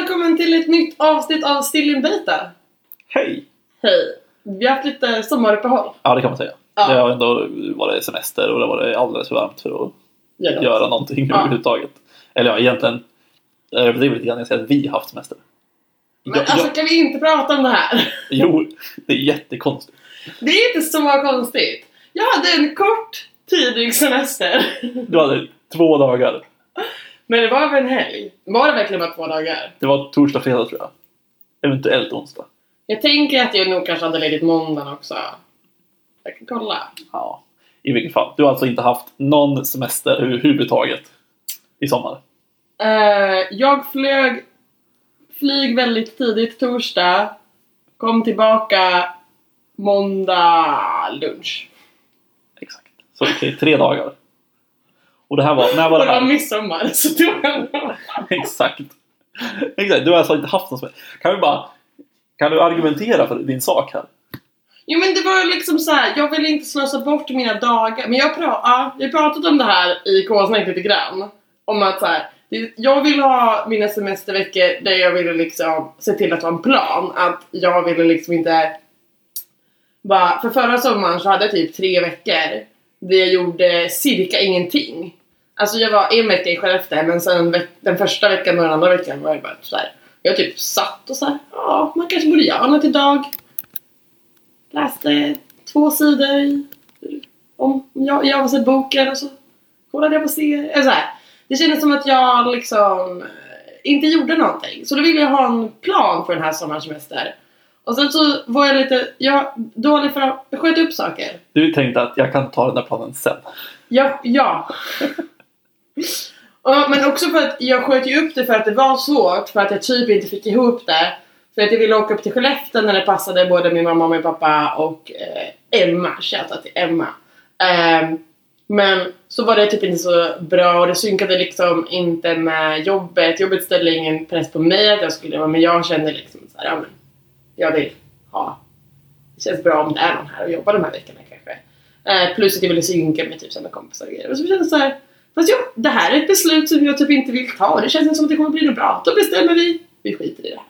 välkommen till ett nytt avsnitt av Still in Beta. Hej! Hej! Vi har haft lite sommaruppehåll. Ja, det kan man säga. Ja. Det har ändå varit semester och det var alldeles för varmt för att Gör göra någonting Ja. överhuvudtaget. Eller ja, egentligen jag överdriver lite grann när jag säger att vi har haft semester. Men Jag- alltså jag- kan vi inte prata om det här? Jo, det är jättekonstigt. Det är inte så konstigt. Jag hade en kort, tidig semester. Du hade två dagar. Men det var över en helg. Var det verkligen bara två dagar? Det var torsdag, fredag tror jag. Eventuellt onsdag. Jag tänker att jag nog kanske hade ledigt måndagen också. Jag kan kolla. Ja, i vilket fall. Du har alltså inte haft någon semester överhuvudtaget i sommar. Eh, jag flög flyg väldigt tidigt torsdag. Kom tillbaka måndag lunch. Exakt. Så okej, tre dagar. Och det här var, när var Och det det var här? midsommar. Så det var... Exakt. Exakt, du har alltså inte haft någon semester. Kan vi bara... Kan du argumentera för din sak här? Jo men det var liksom så här. jag vill inte slösa bort mina dagar. Men jag, pra- ja, jag har pratat om det här i K-snack lite grann. Om att så här, jag vill ha mina semesterveckor där jag ville liksom se till att ha en plan. Att jag ville liksom inte bara, för förra sommaren så hade jag typ tre veckor där jag gjorde cirka ingenting. Alltså jag var en vecka i Skellefteå men sen den första veckan och den andra veckan var jag bara så här. Jag typ satt och så här, ja man kanske borde göra något idag. Läste två sidor om jag, jag sett boken och så kollade jag på serier. Så här. Det kändes som att jag liksom eh, inte gjorde någonting. Så då ville jag ha en plan för den här sommarsemester. Och sen så var jag lite jag, dålig för att jag sköt upp saker. Du tänkte att jag kan ta den där planen sen. Ja, ja. Ja, men också för att jag sköt ju upp det för att det var svårt för att jag typ inte fick ihop det. För att jag ville åka upp till Skellefteå när det passade både min mamma och min pappa och eh, Emma. Shoutout till Emma. Eh, men så var det typ inte så bra och det synkade liksom inte med jobbet. Jobbet ställde ingen press på mig att jag skulle vara men jag kände liksom så här, ja men jag vill ha det känns bra om det är någon här och jobbar de här veckorna kanske. Eh, plus att jag ville synka med typ samma kompisar och grejer. Och så kändes det så här, fast jo, det här är ett beslut som jag typ inte vill ta och det känns som att det kommer bli något bra. Då bestämmer vi, vi skiter i det här.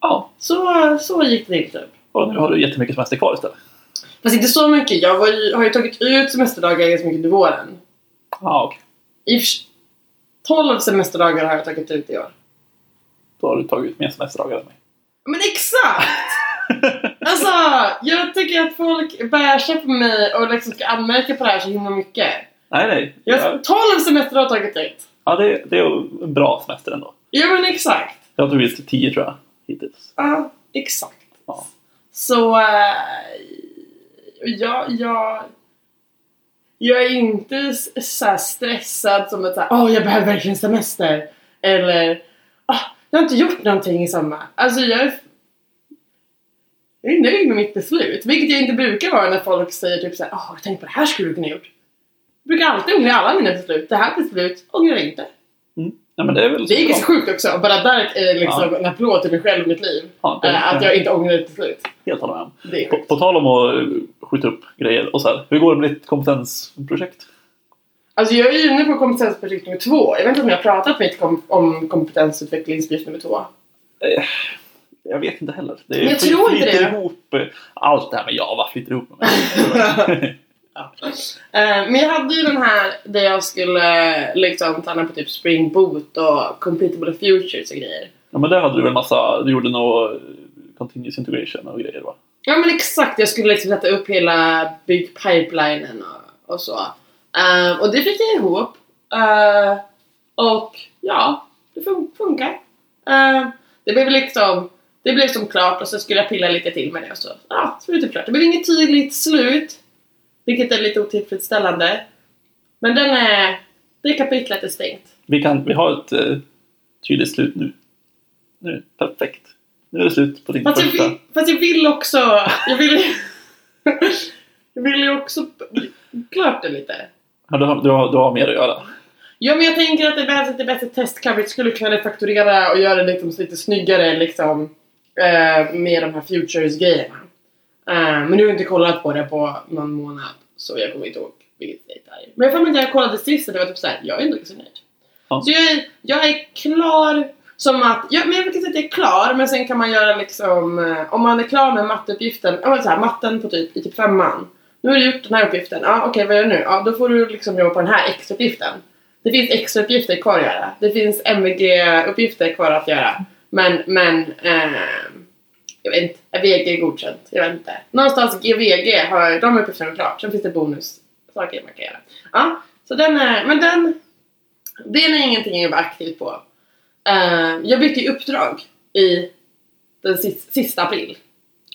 Ja, Så, så gick det inte. och nu har du jättemycket semester kvar istället. Fast inte så mycket. Jag ju, har ju tagit ut semesterdagar ganska mycket under våren. Ja, okej. Sig- 12 semesterdagar har jag tagit ut i år. Då har du tagit ut mer semesterdagar än mig. Men exakt! Alltså, jag tycker att folk bärsar på mig och liksom ska anmärka på det här så himla mycket. Nej, nej. Jag Ja, 12 semester har jag tagit ut. ja det, det är en bra semester ändå. Ja men exakt. Jag har tagit tio tror jag, hittills. Ja, exakt. Ja. Så äh, jag, jag, jag är inte så stressad som att säga, åh jag behöver verkligen semester. Eller, ah, jag har inte gjort någonting i sommar. Alltså jag är, jag är nöjd med mitt beslut. Vilket jag inte brukar vara när folk säger typ såhär, åh jag tänkte på det här skulle du kunna gjort. Jag brukar alltid ångra alla mina beslut. Det här beslut ångrar jag inte. Mm. Ja, men det är väl Det är ganska sjukt också. Bara där är liksom en applåd till mig själv i mitt liv. Ja, det, Eh, att jag inte ångrar ett beslut. helt håller med är På, på tal om att skjuta upp grejer och så här. Hur går det med ditt kompetensprojekt? Alltså jag är ju inne på kompetensprojekt nummer två. Jag vet inte om jag har pratat med kom om kompetensutvecklingsprojekt nummer två. Eh, jag vet inte heller. Det Men jag tror inte det. ihop eh, allt det här med Java flyter ihop med mig. Eh, men jag hade ju den här där jag skulle liksom träna på typ Spring Boot och Completable Futures och grejer. ja, men där hade du väl massa, du gjorde något continuous integration och grejer va? Ja men exakt, jag skulle liksom sätta upp hela byggpipelinen och, och så. Eh, och det fick jag ihop. Eh, och ja, det fun- funkar. Eh, det blev liksom det blev som klart och så skulle jag pilla lite till med det och så, ja, så blev det typ klart. Det blev inget tydligt slut, vilket är lite otillfredsställande. Men den är, det kapitlet är stängt. Vi, kan, vi har ett eh, tydligt slut nu. Nu, perfekt. Nu är det slut på din Fast jag, första. vill, fast jag vill också, jag vill, jag vill ju också klart det lite. Ja, du, har, du, har, du har mer att göra. Ja men jag tänker att det behövs lite bättre testcoverage. Skulle kunna refaktorera och göra det liksom lite snyggare liksom. Eh, med de här futures-grejerna. Eh, men nu har jag inte kollat på det på någon månad. Så jag kommer inte ihåg vilket dejt det är. Men jag får mig att jag kollade sist och det var typ såhär, jag är ändå ganska nöjd. Ja. Så jag är, jag är klar. Som att, ja, men jag vet inte att jag är klar, men sen kan man göra liksom, eh, om man är klar med matteuppgiften, ja men så här, matten på typ, i typ femman. Nu har du gjort den här uppgiften, ja okej vad gör du nu? Ja då får du liksom jobba på den här extra uppgiften. Det finns extra uppgifter kvar att göra. Det finns MVG-uppgifter kvar att göra. Men, men, eh, jag vet inte, är VG godkänt? Jag vet inte. Någonstans GVG har de uppgifterna klart, sen finns det bonussaker man kan göra. Ja, så den är, men den, det är ingenting jag var aktiv på. Eh, jag bytte ju uppdrag i den sis- sista april.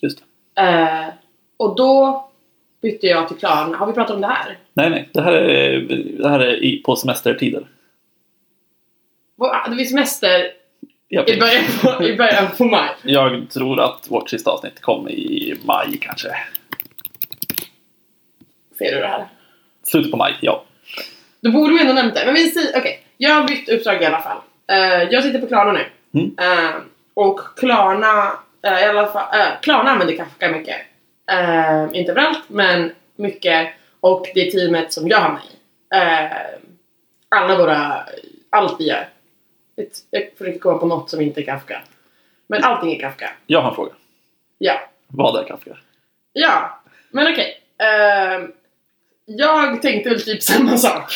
Just det. Eh, och då bytte jag till Klarna. Har vi pratat om det här? Nej, nej. Det här är, det här är i, på semestertider. Det blir semester Jag, i början på, i början på maj. jag tror att vårt sista avsnitt kom i maj kanske. Ser du det här? Slutet på maj, ja. Då borde vi ändå nämnt det. Men vi säger, okej. Jag har bytt uppdrag i alla fall. Eh, jag sitter på Klarna nu. Mm. Eh, och Klarna, eh, i alla fall, eh, Klarna använder Kafka mycket. Inte överallt, men mycket. Och det är teamet som jag hamnar i. Alla våra, allt vi gör. Jag försöker komma på något som inte är Kafka. Men allting är Kafka. Jag har en fråga. Ja. Vad är Kafka? Ja, men okej. Ehm, jag tänkte väl typ samma sak.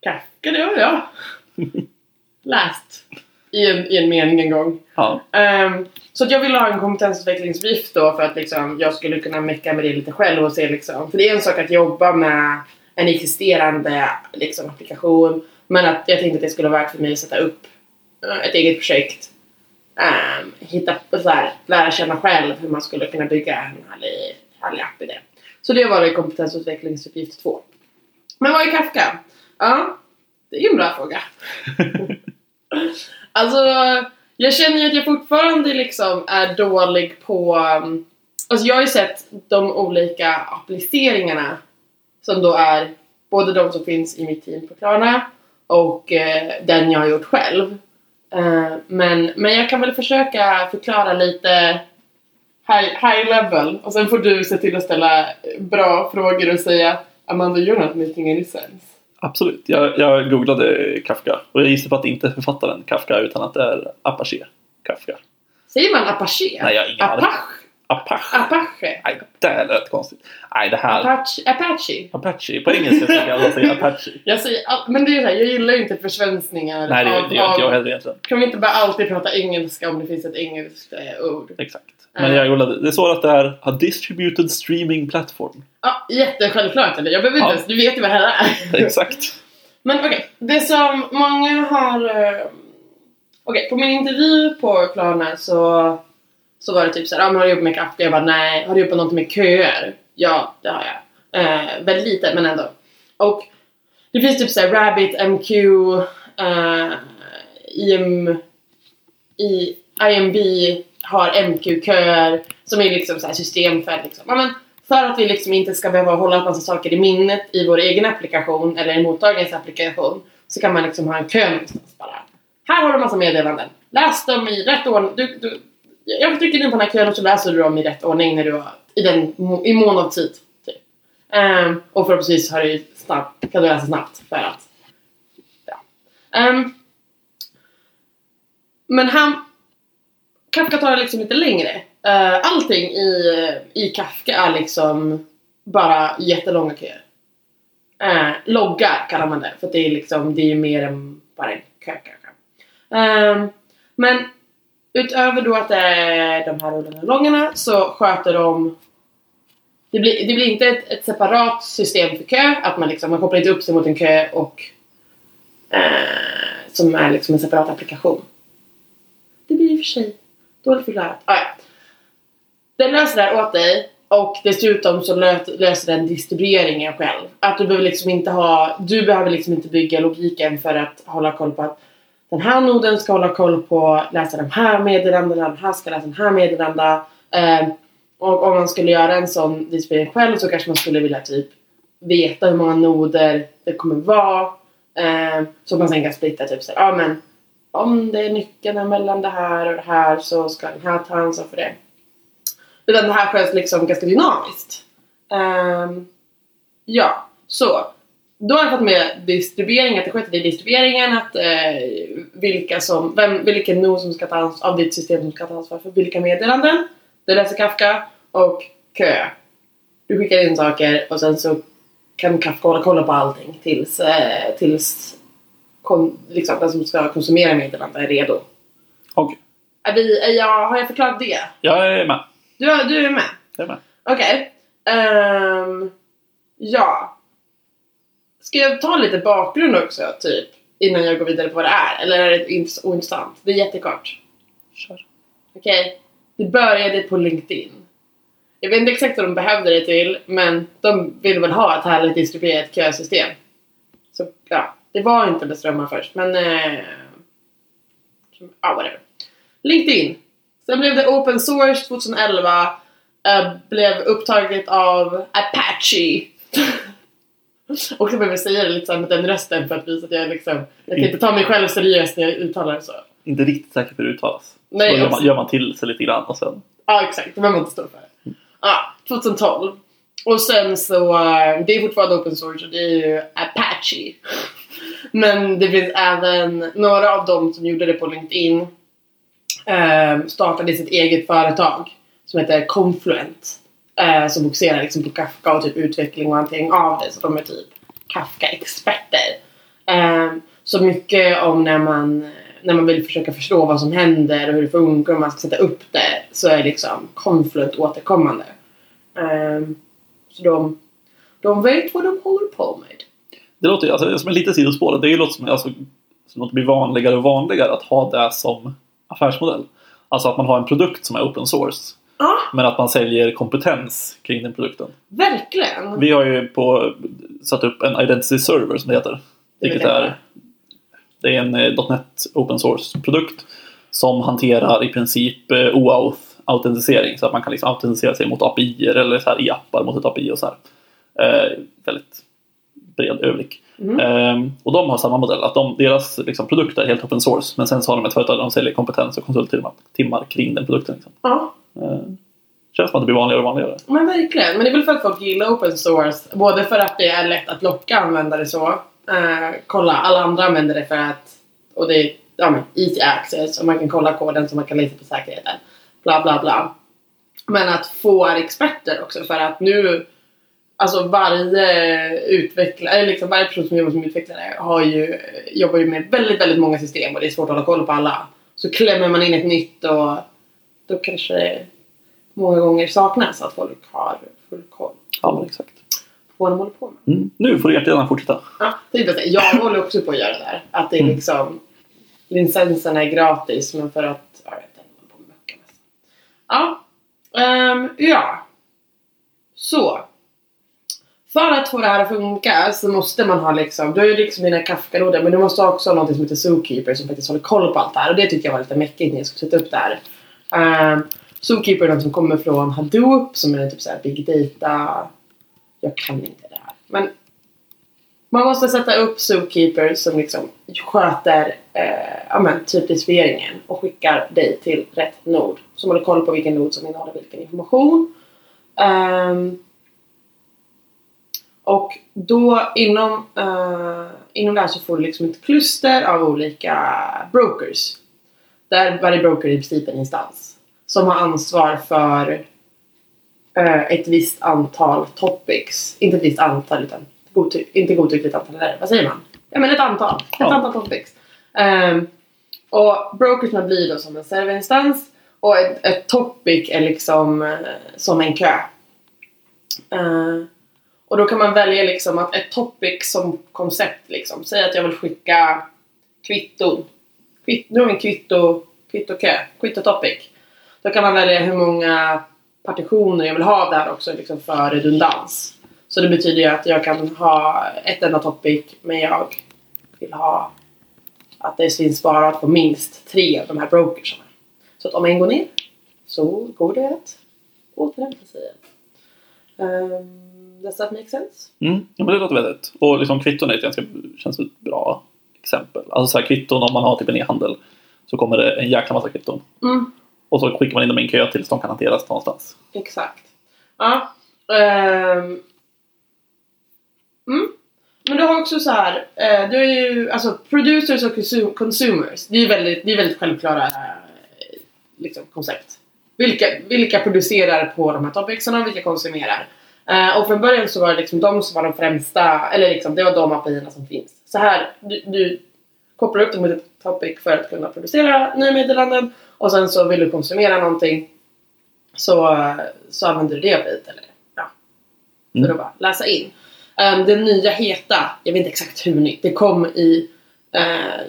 Kafka, det har jag läst i en, i en mening en gång. Ja. Ehm, så att jag ville ha en kompetensutvecklingsuppgift då för att liksom, jag skulle kunna mecka med det lite själv och se liksom. För det är en sak att jobba med en existerande liksom, applikation. Men att jag tänkte att det skulle vara värt för mig att sätta upp eh, ett eget projekt. Um, hitta, så här, lära känna själv hur man skulle kunna bygga en härlig, härlig app i det. Så det var det kompetensutvecklingsuppgift två. Men vad är Kafka? Ja, det är ju en bra fråga. Alltså, jag känner ju att jag fortfarande liksom är dålig på... Ehm, alltså jag har ju sett de olika appliceringarna som då är både de som finns i mitt team på Klarna och eh, den jag har gjort själv. Eh, men, men jag kan väl försöka förklara lite high, high level och sen får du se till att ställa bra frågor och säga Amanda, you're not making any sense. Absolut. Jag, jag googlade Kafka och jag gissar på att det inte är författaren Kafka utan att det är Apache Kafka. Säger man Apache? Nej, jag har ingen. Apache? Apache? Apache? Nej, det lät konstigt. Nej, det här... Apache? Apache? Apache. På engelska så kan jag säga Apache. Jag säger, men det är här, jag gillar ju inte försvenskningar Nej, det gör det gör inte jag heller egentligen. Kan vi inte bara alltid prata engelska om det finns ett engelskt eh, ord? Exakt. Men jag googlade. Det står att det är a distributed streaming platform. Ja, jättesjälvklart eller? Jag behöver inte Ja. ens, du vet ju vad det här är. Exakt. Men okej, det som många har... eh, Okej, på min intervju på Klarna så, så var det typ såhär, ah, har du jobbat med kaffe? Jag bara nej. Har du jobbat något med köer? Ja, det har jag. Eh, väldigt lite, men ändå. Och det finns typ såhär Rabbit, MQ, eh, IM, i, IMB har MQ-köer som är liksom så här system för liksom, ja, men för att vi liksom inte ska behöva hålla en massa saker i minnet i vår egen applikation eller i mottagarens applikation så kan man liksom ha en kö någonstans bara. Här har du massa meddelanden. Läs dem i rätt ordning. Du, du, jag trycker in på den här kön och så läser du dem i rätt ordning när du har, i, den, i mån av tid. Typ. Um, och förhoppningsvis har du snabbt, kan du läsa snabbt för att ja. Um, men han Kafka tar det liksom lite längre. Uh, allting i, i Kafka är liksom bara jättelånga köer. Uh, loggar kallar man det, för det är liksom, det är mer än bara en kö kanske. Ehm, men utöver då att det är de här rullande långarna så sköter de det blir, det blir inte ett, ett separat system för kö, att man liksom man kopplar inte upp sig mot en kö och eh, som är liksom en separat applikation. Det blir i och för sig dåligt förklarat. Ah, ja. Den löser det här åt dig och dessutom så lö- löser den distribueringen själv. Att du behöver liksom inte ha, du behöver liksom inte bygga logiken för att hålla koll på att den här noden ska hålla koll på läsa de här meddelandena, den här ska läsa den här meddelanda. Eh, och om man skulle göra en sån display själv så kanske man skulle vilja typ veta hur många noder det kommer vara. Eh, så man sen kan splitta typ såhär, ja men om det är nyckeln mellan det här och det här så ska den här ta ansvar för det. Utan det här sköts liksom ganska dynamiskt. Eh, ja, så då har jag fått med distribuering, att det sköter i distribueringen, att eh, vilka som, vem, vilken nod som ska ta ansvar, av ditt system som ska ta ansvar för vilka meddelanden. Det läser Kafka och kö. Du skickar in saker och sen så kan Kafka hålla kolla på allting tills, eh, tills kon, liksom, den som ska konsumera meddelandet är redo. Okej. Är vi, är jag, har jag förklarat det? Jag är med. Du, du är med? Jag är med. Okej. Ehm, ja. Ska jag ta lite bakgrund också, typ? Innan jag går vidare på vad det är? Eller är det int- ointressant? Det är jättekort. Kör. Okej? Det började på LinkedIn. Jag vet inte exakt vad de behövde det till, men de ville väl ha ett härligt distribuerat kösystem. Så ja, det var inte med strömmar först, men... Eh, ja, whatever. LinkedIn. Sen blev det open source 2011. eh, blev upptaget av Apache. Och jag behöver säga det lite så här med den rösten för att visa att jag liksom... Jag kan inte ta mig själv seriöst när jag uttalar det så. Inte riktigt säker på hur det uttalas. Nej, så gör man, gör man till sig lite grann och sen... Ja, exakt. Det behöver man inte stå för. Ja, 2012. Och sen så, eh, det är fortfarande open source och det är ju Apache. Men det finns även några av dem som gjorde det på LinkedIn eh, startade sitt eget företag som heter Confluent. Eh, som fokuserar liksom på Kafka och typ utveckling och hantering av det. Så de är typ Kafka-experter. Eh, så mycket om när man, när man vill försöka förstå vad som händer och hur det funkar och man ska sätta upp det så är liksom Confluent återkommande. Eh, så de, de vet vad de håller på med. Det låter ju, alltså, som en liten sidospår, det är ju något som, alltså, som något blir vanligare och vanligare att ha det som affärsmodell. Alltså att man har en produkt som är open source. Ja, Men att man säljer kompetens kring den produkten. verkligen. Vi har ju på, satt upp en Identity Server som det heter. Det Vilket jag är, det är en eh, .NET Open Source-produkt som hanterar i princip eh, OAuth autentisering så att man kan liksom autentisera sig mot API eller så här i appar mot ett API och så här. Eh, väldigt bred överblick. Mm. Eh, och de har samma modell, att de, deras liksom, produkt är helt open source men sen så har de ett företag där de säljer kompetens och konsulttimmar timmar kring den produkten. Liksom. Ja, Eh, Eh, känns som att det blir vanligare och vanligare. men verkligen. Men det är väl för att folk gillar open source. Både för att det är lätt att locka användare så. Eh, kolla, alla andra använder det för att... Och det är ja, men, easy access och man kan kolla koden så man kan läsa på säkerheten. Bla bla bla. Men att få är experter också för att nu... Alltså varje utvecklare, eller liksom varje person som jobbar som utvecklare har ju, jobbar ju med väldigt, väldigt många system och det är svårt att hålla koll på alla. Så klämmer man in ett nytt och då kanske det många gånger saknas att folk har full koll Ja, men exakt. på de håller på med. Mm. Nu får du jättegärna fortsätta. Ja, jag håller också på att göra det där. Att det är Mm. liksom licenserna är gratis men för att jag vet inte, på mest. Ja. Ehm, ja. Så. För att få det här att funka så måste man ha liksom, du har ju liksom dina Kafka-noder men du måste också ha något som heter Zookeeper som faktiskt håller koll på allt det här och det tyckte jag var lite mäckigt när jag skulle sätta upp det här. Ehm, zookeeper är de som kommer från Hadoop som är typ såhär big data. Jag kan inte det här. Men man måste sätta upp Zookeeper som liksom sköter eh, ja, men, typ isoleringen och skickar dig till rätt nod. Som håller koll på vilken nod som innehåller vilken information. Um, och då inom, uh, inom det här så får du liksom ett kluster av olika brokers. Där varje broker i princip en instans. Som har ansvar för eh, ett visst antal topics. Inte ett visst antal utan godty- inte godtyckligt antal. Eller, vad säger man? Ja men ett antal. Ett Ja. antal topics. Ehm, och brokersna blir då som en serverinstans. Och ett, ett topic är liksom eh, som en kö. Eh, och då kan man välja liksom att ett topic som koncept liksom. Säg att jag vill skicka kvitton. Kvitt, nu har vi en kvitto, kvittokö, kvittotopic. Då kan man välja hur många partitioner jag vill ha där också liksom för redundans. Så det betyder ju att jag kan ha ett enda topic men jag vill ha att det finns sparat på minst tre av de här brokersarna. Så att om en går ner så går det att återhämta sig. Um, does that make sense? Mm. Ja, men det låter väldigt. Och liksom kvitton är ett ganska känns ett bra exempel. Alltså så här, kvitton om man har typ en e-handel så kommer det en jäkla massa kvitton. Mm, Och så skickar man in dem i en kö tills de kan hanteras någonstans. exakt. Ja. ehm, mm. men du har också så här, eh, du är ju, alltså producers och consum- consumers, det är ju väldigt, det är väldigt självklara eh, liksom, koncept. Vilka, vilka producerar på de här topicsarna och vilka konsumerar. Eh, och från början så var det liksom de som var de främsta, eller liksom det var de API som finns. Så här, du, du kopplar upp dem mot ett topic för att kunna producera nya meddelanden och sen så vill du konsumera någonting så, eh, så använder du det API eller ja, för Mm. att bara läsa in. Um, det nya heta, jag vet inte exakt hur nytt, det kom i eh,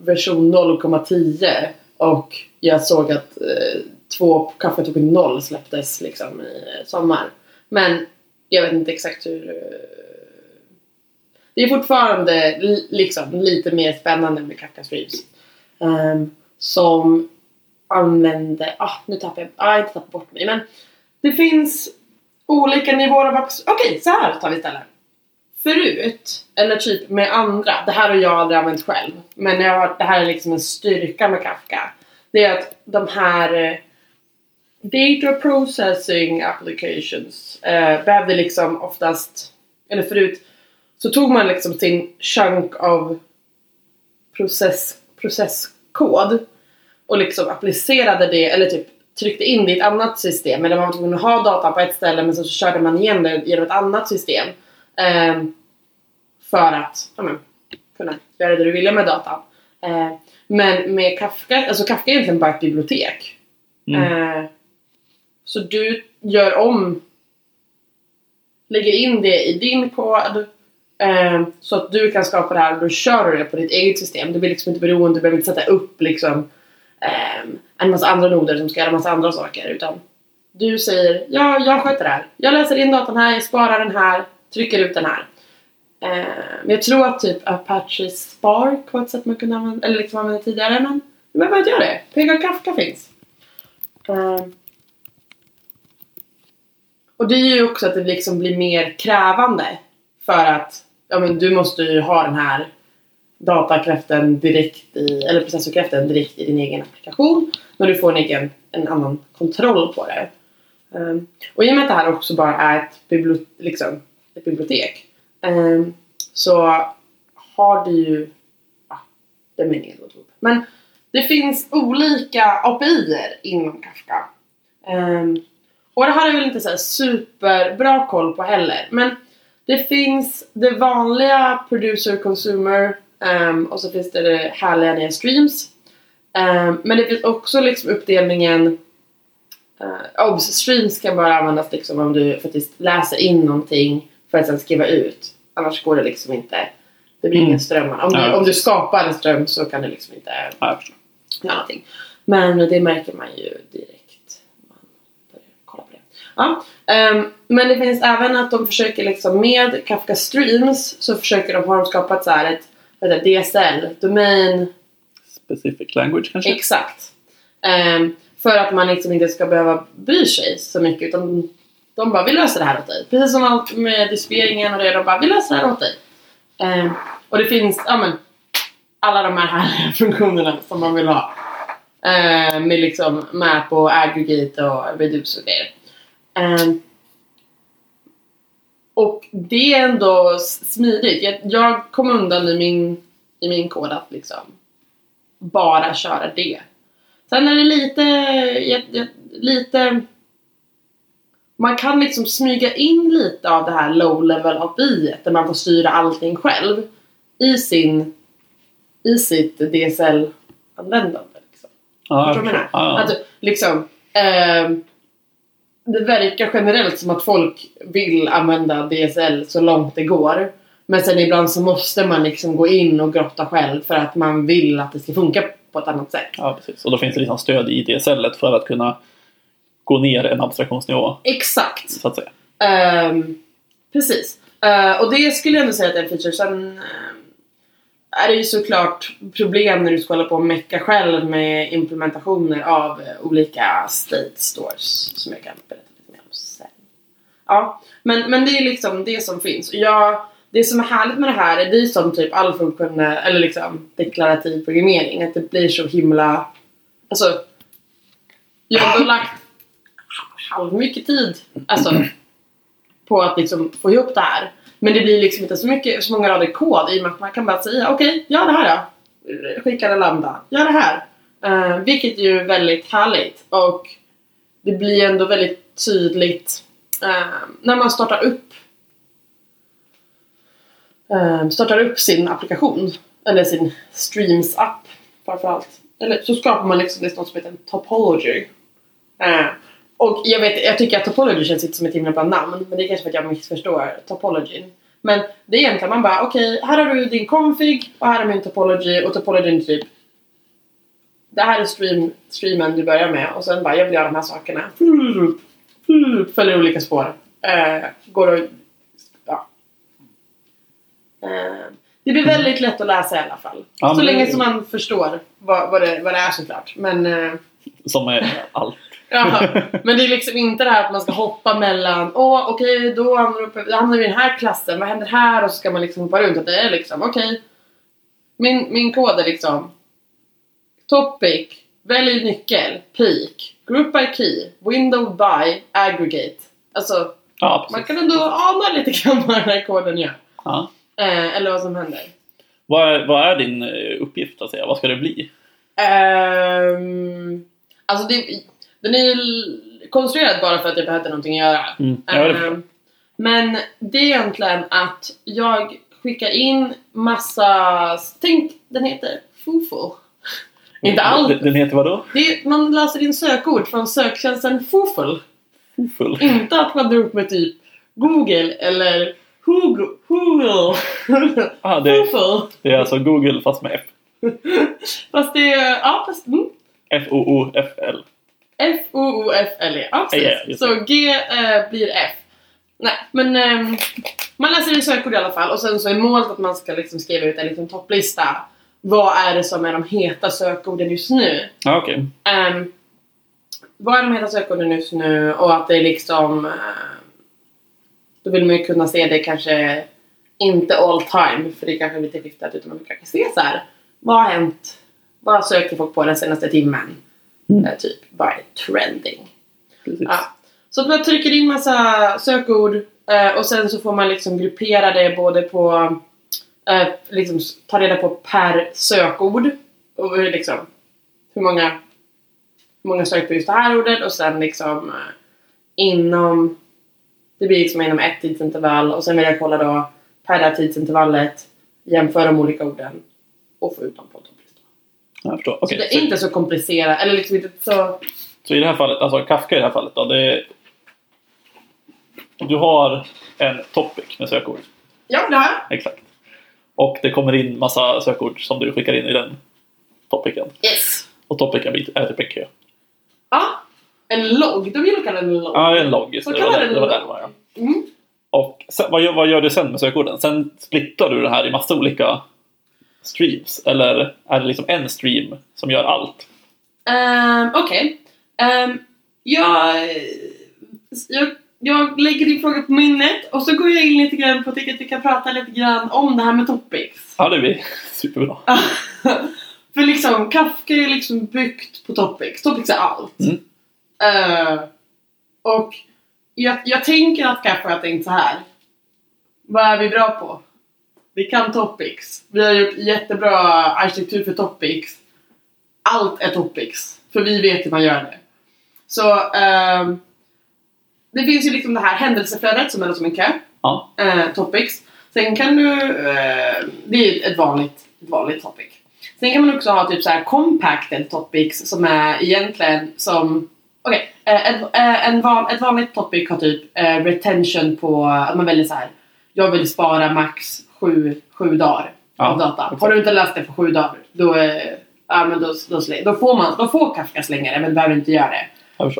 version 0,10 och jag såg att eh, två Kaffe tog noll släpptes liksom i eh, sommar. Men jag vet inte exakt hur... Det är fortfarande liksom lite mer spännande med Kafka Streams. Um, som använder... Ah, nu tappar jag... Ah, inte tappat bort mig. Men det finns olika nivåer av... abs- Okej, så här tar vi istället. Förut, eller typ med andra, det här har jag aldrig använt själv, men jag har, det här är liksom en styrka med Kafka. Det är att de här eh, data processing applications eh, behövde liksom oftast, eller förut, så tog man liksom sin chunk av process, processkod och liksom applicerade det eller typ tryckte in det i ett annat system. Eller man var tvungen att ha datan på ett ställe men så körde man igen det genom ett annat system. Ehm, för att ja, men, kunna göra det du ville med datan. Eh, men med Kafka, alltså Kafka är egentligen bara ett bibliotek. Mm. Eh, så du gör om, lägger in det i din kod eh, Ehm, så att du kan skapa det här och då kör du det på ditt eget system. Du blir liksom inte beroende, du behöver inte sätta upp liksom ehm, en massa andra noder som ska göra en massa andra saker utan du säger ja, jag sköter det här. Jag läser in datan här, jag sparar den här, trycker ut den här. Ehm, men jag tror att typ Apache Spark var ett sätt man kunde använda, eller liksom använda tidigare men du behöver inte göra det. Pega Kafka finns. Och det är ju också att det liksom blir mer krävande för att ja, men du måste ju ha den här datakräften direkt i, eller processorkräften direkt i din egen applikation när du får en egen, en annan kontroll på det. Um, och i och med att det här också bara är ett, bibliotek, liksom, ett bibliotek um, så har du ju, ja, det är meningen att upp. Men det finns olika APIer inom Kafka. Um, och det här är väl inte så här superbra koll på heller. Men det finns det vanliga producer consumer ehm, och så finns det det härliga nya streams. Ehm, men det finns också liksom uppdelningen uh, obs, streams kan bara användas liksom om du faktiskt läser in någonting för att sen skriva ut. Annars går det liksom inte. Det blir Mm. ingen ström. Om du, Ja, om du skapar en ström så kan du liksom inte Ja, göra någonting. Men det märker man ju direkt. Man börjar kolla på det. Ja, ehm, men det finns även att de försöker liksom med Kafka Streams så försöker de, har de skapat så här ett heter det, DSL, Domain Specific language kanske? Exakt. Ehm, för att man liksom inte ska behöva bry sig så mycket utan de bara vi löser det här åt dig. Precis som allt med distribueringen och det, de bara vi löser det här åt dig. Ehm, och det finns, ja men, alla de här härliga funktionerna som man vill ha. Ehm, med liksom map och aggregate och reduce och grejer. Ehm, och det är ändå smidigt. Jag, jag kom undan i min, i min kod att liksom bara köra det. Sen är det lite, jag- jag- lite man kan liksom smyga in lite av det här low level API där man får styra allting själv i sin i sitt DSL-användande. Liksom. Jag Förstår du vad jag förstår. menar? Ja, Att liksom ehm, det verkar generellt som att folk vill använda DSL så långt det går. Men sen ibland så måste man liksom gå in och grotta själv för att man vill att det ska funka på ett annat sätt. ja, precis. Och då finns det liksom stöd i DSL för att kunna gå ner en abstraktionsnivå, Exakt! så att säga. Ehm, precis. Eh, och det skulle jag ändå säga att det är en feature. Sen ehm, är det ju såklart problem när du ska hålla på och mecka själv med implementationer av eh, olika state stores som jag kan berätta lite mer om sen. Ja, men, men det är liksom det som finns. Jag, det som är härligt med det här är det är som typ all funktionell eller liksom deklarativ programmering, att det blir så himla... Alltså, jag har ändå lagt halv mycket tid alltså, på att liksom få ihop det här. Men det blir liksom inte så mycket, så många rader kod i och med att man kan bara säga okej, gör det här då. Skicka en lambda. Gör det här. Uh, vilket ju är väldigt härligt och det blir ändå väldigt tydligt uh, när man startar upp uh, startar upp sin applikation eller sin Streams-app framförallt. Eller så skapar man liksom det som heter en topology. Uh, och jag, vet, jag tycker att topology känns inte som ett himla bra namn men det är kanske för att jag missförstår topologin. Men det är egentligen man bara okej, okay, här har du din config och här är min topology och topologin typ det här är stream, streamen du börjar med och sen bara jag vill göra de här sakerna. Följer olika spår. Eh, går och... Ja. Eh, det blir väldigt lätt att läsa i alla fall. Ja, så men länge som man förstår vad, vad, det, vad det är såklart. Men, eh, Som är allt. Ja. Men det är liksom inte det här att man ska hoppa mellan Åh okej då hamnar du uppe- då hamnar vi i den här klassen, vad händer här? Och så ska man liksom hoppa runt. Att det är liksom okej. Min, min kod är liksom Topic, välj nyckel, peak, group by key, window by, aggregate. Alltså Ja, man kan ändå ana lite grann vad den här koden gör. Ja. Eh, eller vad som händer. Vad, är, vad är din eh, uppgift att säga? Vad ska det bli? Ehm, alltså det, den är ju konstruerad bara för att jag behövde någonting att göra. Mm. Ja, det Ehm, men det är egentligen att jag skickar in massa... Tänk, den heter Fofo. Inte alls. Den, heter vadå? Det man läser in sökord från söktjänsten Fofel. Full. Inte att man drar upp med typ Google eller Google. Google. Ah, det, Fofel. det är alltså Google fast med F. Fast det är... Ja, fast... Mm. F-O-O-F-L. F-O-O-F-L-E. Ja, precis. Just så G eh, blir F. Nej, men ehm, man läser i sökord i alla fall och sen så är målet att man ska liksom skriva ut en liten topplista. Vad är det som är de heta sökorden just nu? Ja, okej. Um, vad är de heta sökorden just nu och att det är liksom... eh, då vill man ju kunna se det kanske inte all time för det kanske är lite skiftat utan man vill kanske se så här. Vad har hänt? Vad söker folk på den senaste timmen? Mm. Typ, är trending? Precis. Ja. Så man trycker in massa sökord eh, och sen så får man liksom gruppera det både på eh, liksom ta reda på per sökord och hur liksom hur många hur många söker på just det här ordet och sen liksom eh, inom det blir liksom inom ett tidsintervall och sen vill jag kolla då per det här tidsintervallet jämföra de olika orden och få ut dem på topplista. Jag förstår. Så Okej, det är så, inte så komplicerat eller liksom inte så så i det här fallet, alltså Kafka i det här fallet då, det är, Du har en topic med sökord. ja det här Exakt. Och det kommer in massa sökord som du skickar in i den topicen. yes Och topicen är typ en kö. Ja, en logg. De vill kalla den en logg. Ja, det en logg. just Så det. kallar var den det, det var där det var, ja. Mm. Och sen, vad, gör, vad gör du sen med sökorden? Sen splittrar du det här i massa olika streams? Eller är det liksom en stream som gör allt? Ehm, Okej. Ehm, jag, jag, jag lägger din fråga på minnet och så går jag in lite grann på att jag tycker att vi kan prata lite grann om det här med topics. Ja, det blir superbra. För liksom, Kafka är liksom byggt på topics. Topics är allt. Mm. Eh, och jag, jag tänker att Kafka har tänkt så här. Vad är vi bra på? Vi kan topics. Vi har gjort jättebra arkitektur för topics. Allt är topics. För vi vet hur man gör det. Så ehm, det finns ju liksom det här händelseflödet som är som en kö. Ja. Eh, topics. Sen kan du, eh, det är ett vanligt, ett vanligt topic. Sen kan man också ha typ så här compacted topics som är egentligen som Okej, eh, ett, eh, en van, ett vanligt topic har typ eh, retention på att man väljer så här. Jag vill spara max sju, sju dagar Ja, av data. exakt. Har du inte läst det på sju dagar då, ja, men då, då, då, får man, då får Kafka slänga det men du behöver inte göra det.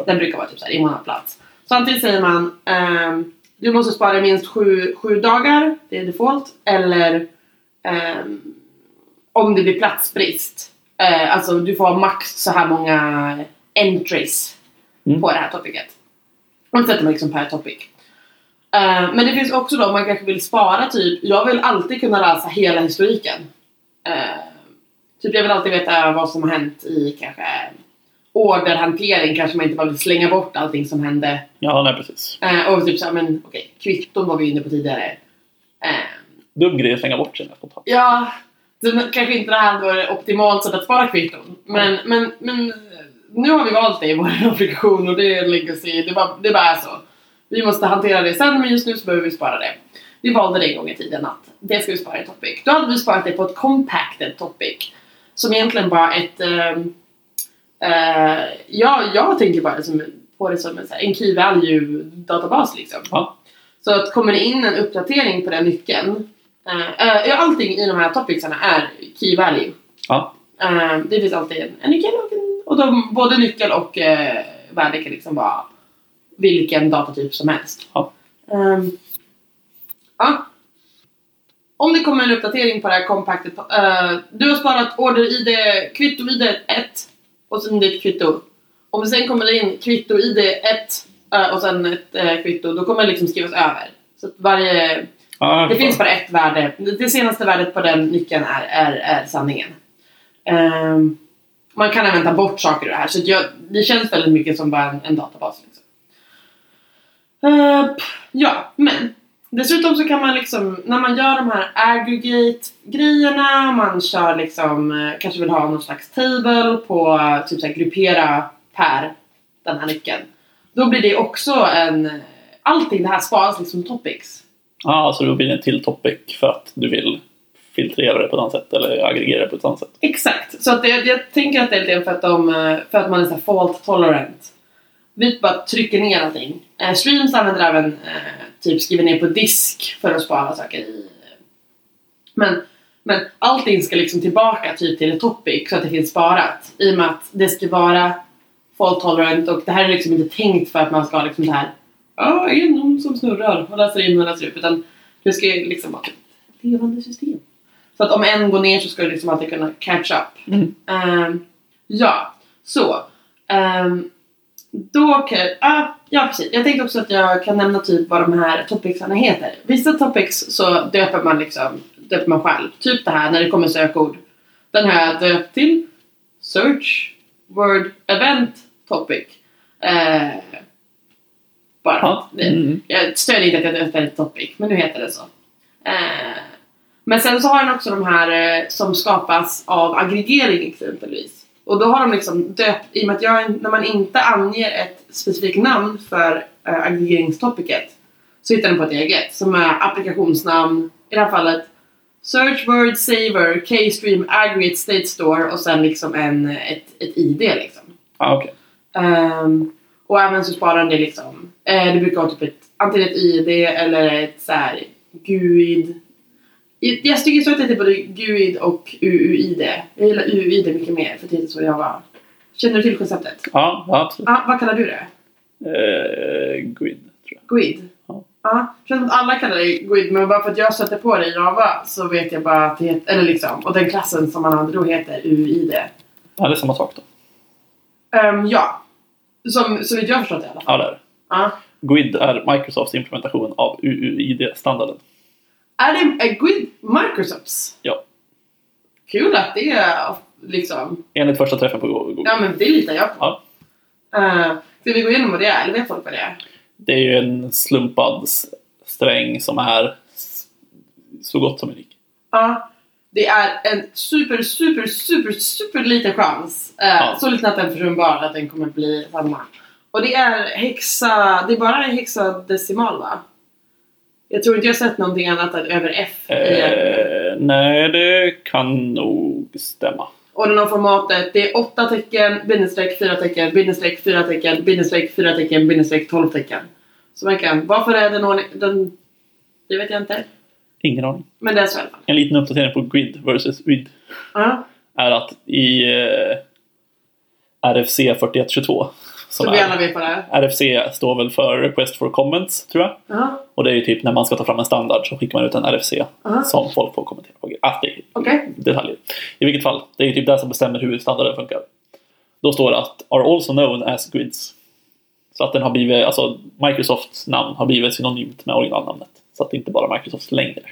Den brukar vara typ så här, i månadsplats. Samtidigt säger man ehm, du måste spara minst sju, sju dagar, det är default. Eller ehm, om det blir platsbrist. Eh, alltså du får ha max så här många entries Mm. på det här topicet. Och det sätter man liksom per topic. Eh, men det finns också då om man kanske vill spara typ, jag vill alltid kunna läsa hela historiken. Eh, typ jag vill alltid veta vad som har hänt i kanske orderhantering kanske man inte bara vill slänga bort allting som hände. Ja, nej precis. Eh, och typ såhär, men okej, kvitton var vi inne på tidigare. Dum grej att slänga bort sig spontant. Ja, kanske inte det här var optimalt sätt att spara kvitton. Men, men, men nu har vi valt det i vår applikation och det är legacy. Det bara, det bara är så. Vi måste hantera det sen men just nu så behöver vi spara det. Vi valde det en gång i tiden att det ska vi spara i topic. Då hade vi sparat det på ett compacted topic. Som egentligen bara ett... ehm, eh, ja, jag tänker bara som, på det som en, här, en key value databas liksom. Ja. Så att kommer det in en uppdatering på den nyckeln Uh, uh, allting i de här topicsarna är key value. Ja. Eh, det finns alltid en, en nyckel och, en, och de, både nyckel och värde kan liksom vara vilken datatyp som helst. Ja. Ehm, ja. Om det kommer en uppdatering på det här compactet. eh, du har sparat order-id, kvitto-id 1 och sen ditt kvitto. Om det sen kommer in kvitto-id 1 eh, och sen ett eh, kvitto, då kommer det liksom skrivas över. Så varje Ja, det finns bara ett värde. Det det senaste värdet på den nyckeln är, är, är sanningen. Ehm, man kan även ta bort saker ur det här. Så jag, det känns väldigt mycket som bara en, en databas. Eh, ja, men dessutom så kan man liksom, när man gör de här aggregate-grejerna, man kör liksom, eh, kanske vill ha någon slags table på eh, typ så här, gruppera per den här nyckeln. Då blir det också en, allting det här sparas liksom topics. Ja, så då blir det en till topic för att du vill filtrera det på ett annat sätt eller aggregera det på ett annat sätt. Exakt, så att det, jag tänker att det är lite för att, de, för att man är så fault tolerant. Vi bara trycker ner allting. Eh, streams använder även eh, typ skriver ner på disk för att spara saker i. Men, men allting ska liksom tillbaka typ till ett topic så att det finns sparat. I och med att det ska vara fault tolerant och det här är liksom inte tänkt för att man ska ha liksom det här Ja, en någon som snurrar och läser in och läser upp utan det ska liksom vara ett levande system. Så att om en går ner så ska du liksom alltid kunna catch up. Mm. Ehm, ja, så. Um, då kan ah, ja precis. Jag tänkte också att jag kan nämna typ vad de här topicsarna heter. Vissa topics så döper man liksom, döper man själv. Typ det här när det kommer sökord. Den har jag döpt till Search Word Event Topic. Eh, bara. Ja. Mm. jag stödjer inte att jag döpte ett topic, men nu heter det så. Eh, men sen så har den också de här eh, som skapas av aggregering exempelvis. Och då har de liksom döpt, i och med att jag, när man inte anger ett specifikt namn för eh, aggregeringstopicet så hittar den på ett eget som är applikationsnamn, i det här fallet Search Word Saver, K-Stream Aggregate State Store och sen liksom en, ett, ett ID liksom. Ja, okej. Ehm, och även så sparar det liksom. Eh, det brukar vara typ ett, antingen ett ID eller ett så här GUID. Jag tycker så att det heter både GUID och UUID. Jag gillar UUID mycket mer för det är så jag var. Känner du till konceptet? Ja, absolut. Ah, vad kallar du det? Eh, grid, tror jag. GUID? Ja. Jag känner att alla kallar det GUID men bara för att jag sätter på det i Java så vet jag bara att det heter, eller liksom, och den klassen som man hade då heter UUID. Ja, det är samma sak då. Um, ja. Som, så vitt jag har förstått det i alla fall. Ja, det är det. Ja. GUID är Microsofts implementation av UUID-standarden. Är det är GUID Microsofts? Ja. Kul att det är liksom... Enligt första träffen på Google. Ja men det litar jag på. Ja. Uh, ska vi gå igenom vad det är? Eller vet folk vad det är? Det är ju en slumpad sträng som är så gott som unik. Ja. Det är en super, super, super, super liten chans. eh, Ja. Så liten att den försumbar att den kommer bli samma. Och det är hexa... Det är bara hexadecimal va? Jag tror inte jag sett någonting annat än över F. Eh, nej, det kan nog stämma. Och den har formatet, det är 8 tecken, bindestreck, 4 tecken, bindestreck, 4 tecken, bindestreck, 4 tecken, bindestreck, 12 tecken. Så man kan, varför är den ordning, den, det vet jag inte. Ingen aning. Men det är så i alla fall. En liten uppdatering på GRID versus WID Ja, är att i eh, RFC 4122 som är. RFC står väl för Request for Comments, tror jag. Ja, Och det är ju typ när man ska ta fram en standard så skickar man ut en RFC Aha. som folk får kommentera på. Ah, det är okej. detaljer. I vilket fall, det är ju typ det som bestämmer hur standarden funkar. Då står det att are also known as grids. Så att den har blivit, alltså Microsofts namn har blivit synonymt med originalnamnet. Så att det inte bara är Microsofts längre.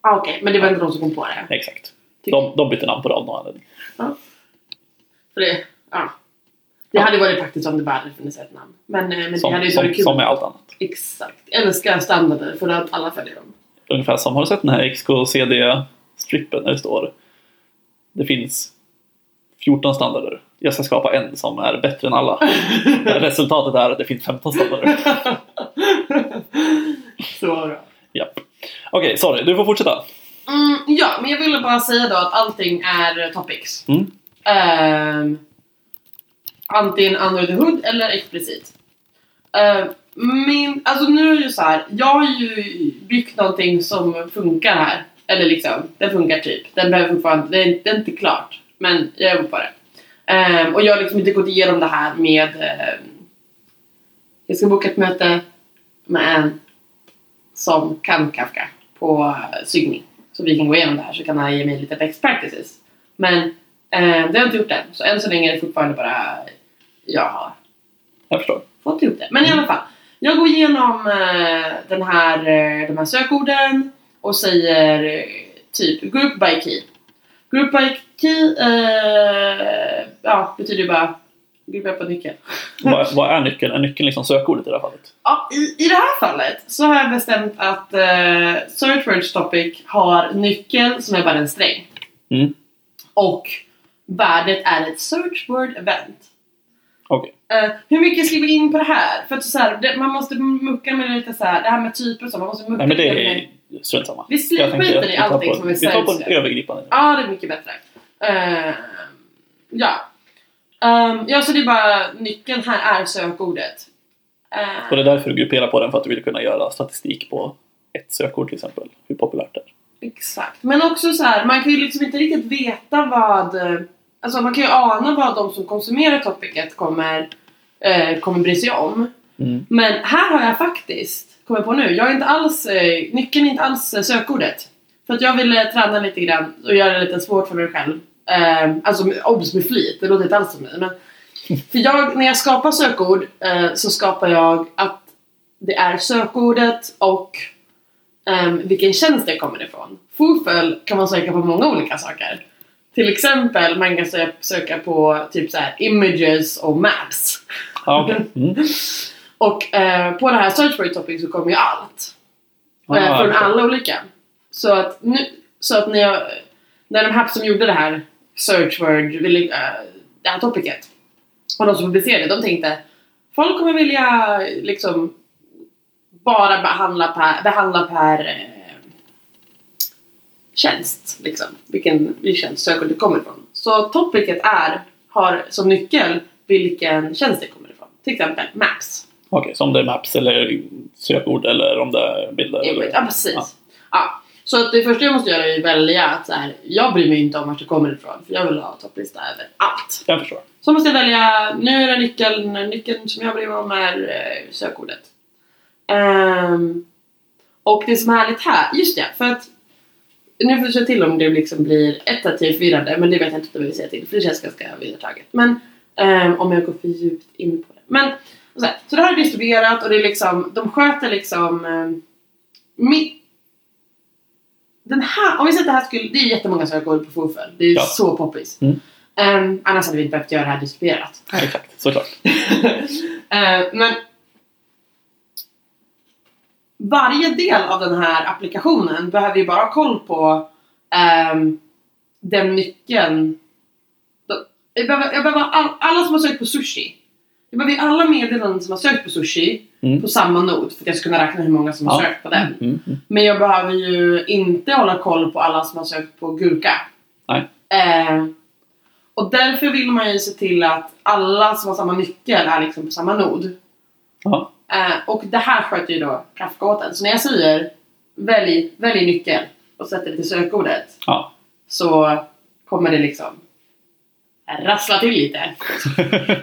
Ah, okej, men det var inte de som kom på det. Exakt. De, de bytte namn på det av någon anledning. Ja. För det, ja. Det hade varit praktiskt om det bara hade funnits ett namn. Men, eh, men det Som, hade ju varit kul. som med allt annat. Exakt. Jag älskar standarder för att alla följer dem. ungefär som, har du sett den här XKCD-strippen där det står det finns 14 standarder. Jag ska skapa en som är bättre än alla. Resultatet är att det finns 15 standarder. Så bra. Japp. Okej, sorry. Du får fortsätta. Mm, ja, men jag ville bara säga då att allting är topics. Mm. Ehm, antingen under the hood eller explicit. Uh, min, alltså nu är det ju så här, jag har ju byggt någonting som funkar här. Eller liksom, den funkar typ. Den behöver fortfarande, det är, det är inte klart. Men jag jobbar på det. Um, och jag har liksom inte gått igenom det här med... Um, jag ska boka ett möte med en som kan Kafka på uh, sygning. Så vi kan gå igenom det här så kan han ge mig lite best practices. Men um, det har jag inte gjort än. Så än så länge är det fortfarande bara jag har Jag förstår. fått ihop det. Men i alla fall. Jag går igenom eh, den här, eh, de här sökorden och säger eh, typ group by key. Group by key eh, ja, betyder ju bara gruppa på nyckel. vad, vad är nyckeln? Är nyckeln liksom sökordet i det här fallet? Ja, i, I det här fallet så har jag bestämt att eh, Search Words Topic har nyckeln som är bara en sträng. Mm. Och värdet är ett Search Word Event. Okej. Eh, hur mycket ska vi in på det här? För att så här, det, man måste mucka med lite så här, det här med typer och så, man måste mucka Nej men det är strunt samma. Vi skiter att i vi allting som är Vi tar på en övergripande. Ja, det är mycket bättre. Eh, ja. Ehm, ja, så det är bara nyckeln här är sökordet. Eh, Och det är därför du grupperar på den för att du vill kunna göra statistik på ett sökord till exempel. Hur populärt det är. Exakt. Men också så här, man kan ju liksom inte riktigt veta vad... eh, Alltså man kan ju ana vad de som konsumerar topicet kommer, eh, kommer bry sig om. Mm. Men här har jag faktiskt, kommer på nu, jag är inte alls, eh, nyckeln är inte alls eh, sökordet. För att jag ville träna lite grann och göra det lite svårt för mig själv. Eh, alltså obs med flit, det låter inte alls som mig. Men för jag, när jag skapar sökord eh, så skapar jag att det är sökordet och ehm, vilken tjänst det kommer ifrån. Fufel kan man söka på många olika saker. Till exempel man kan sö- söka på typ så här images och maps. Okej. Mm. Och eh, på det här search word topic så kommer ju allt. Ah, eh, från okej. alla olika. Så att, nu, så att när, jag, när de här som gjorde det här search word, ville, eh, det här topicet och de som publicerade, de tänkte folk kommer vilja liksom bara behandla per, behandla per eh, tjänst. Liksom. Vilken, vilken tjänst sökordet kommer ifrån. Så topicet är, har som nyckel vilken tjänst det kommer ifrån. Till exempel Maps. Okej, så om det är maps eller sökord eller om det är bilder? Eller... Ja, precis. Ja. Ja. Så att det första jag måste göra är att välja att så här, jag bryr mig inte om vart det kommer ifrån. För jag vill ha topplista över allt. Jag förstår. Så måste jag välja, nu är det nyckeln, nyckeln som jag bryr mig om är eh, sökordet. Ehm, och det som är härligt här, just det, för att nu får jag säga till om det liksom blir ett tio förvirrande, men det vet jag inte om jag vill säga till för det känns ganska vedertaget. Men ehm, om jag går för djupt in på det. Men så, här, så det här är distribuerat och det är liksom, de sköter liksom um, mi- den här, om vi säger att det här skulle, det är jättemånga sökord på Fofel. Det är Ja. så poppis. Mm. Ehm, annars hade vi inte behövt göra det här distribuerat. Exakt, såklart. Eh, men varje del av den här applikationen behöver ju bara ha koll på ehm, den nyckeln. Jag behöver, jag behöver all, alla som har sökt på sushi. Jag behöver alla meddelanden som har sökt på sushi Mm. på samma nod för att jag ska kunna räkna hur många som har Ja. sökt på den. Mm, mm. Men jag behöver ju inte hålla koll på alla som har sökt på gurka. Nej. Eh, och därför vill man ju se till att alla som har samma nyckel är liksom på samma nod. Ja. Eh, och det här sköter ju då Kafka åt en. Så när jag säger välj, välj nyckel och sätter det till sökordet Ja. så kommer det liksom rassla till lite.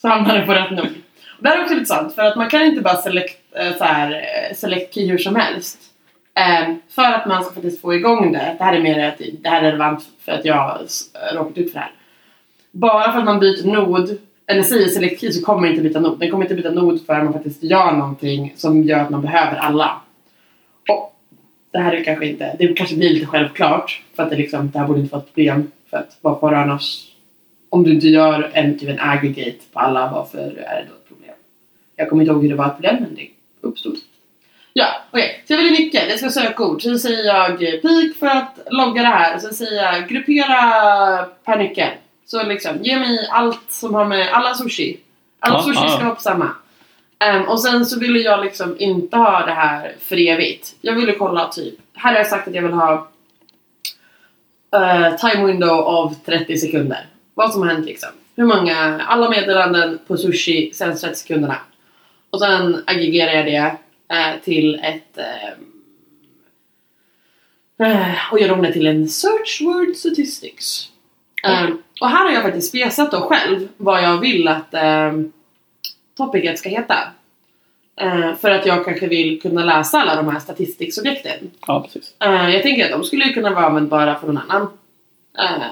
så hamnar det på rätt. Och det här är också lite sant för att man kan inte bara select, eh, så här, eh, select key hur som helst. Eh, för att man ska faktiskt få igång det. Det här är mer det här är relevant för att jag har råkat ut för det här. Bara för att man byter nod eller säger selektiv så kommer man inte byta nod. Den kommer inte byta nod förrän man faktiskt gör någonting som gör att man behöver alla. Och det här är kanske inte, det kanske blir lite självklart för att det liksom, det här borde inte vara ett problem för att varför har annars om du inte gör en, typ en aggregate på alla, varför är det då ett problem? Jag kommer inte ihåg hur det var ett problem, men det uppstod. Ja, okej. Så jag vill nyckel, jag ska söka sökord. Så säger jag eh, pik för att logga det här. Sen säger jag gruppera per nyckel. Så liksom, ge mig allt som har med, alla sushi. All Ja, sushi ja. ska vara på samma. Ehm, och sen så ville jag liksom inte ha det här för evigt. Jag ville kolla typ, här har jag sagt att jag vill ha eh, time window av 30 sekunder. Vad som har hänt liksom. Hur många, alla meddelanden på sushi senaste 30 sekunderna. Och sen aggregerar jag det eh, till ett eh, och gör om det till en search word statistics. Eh, och här har jag faktiskt spesat då själv vad jag vill att eh, topicet ska heta. Eh, för att jag kanske vill kunna läsa alla de här statistiksobjekten. Ja, precis. Eh, jag tänker att de skulle ju kunna vara användbara för någon annan. Eh,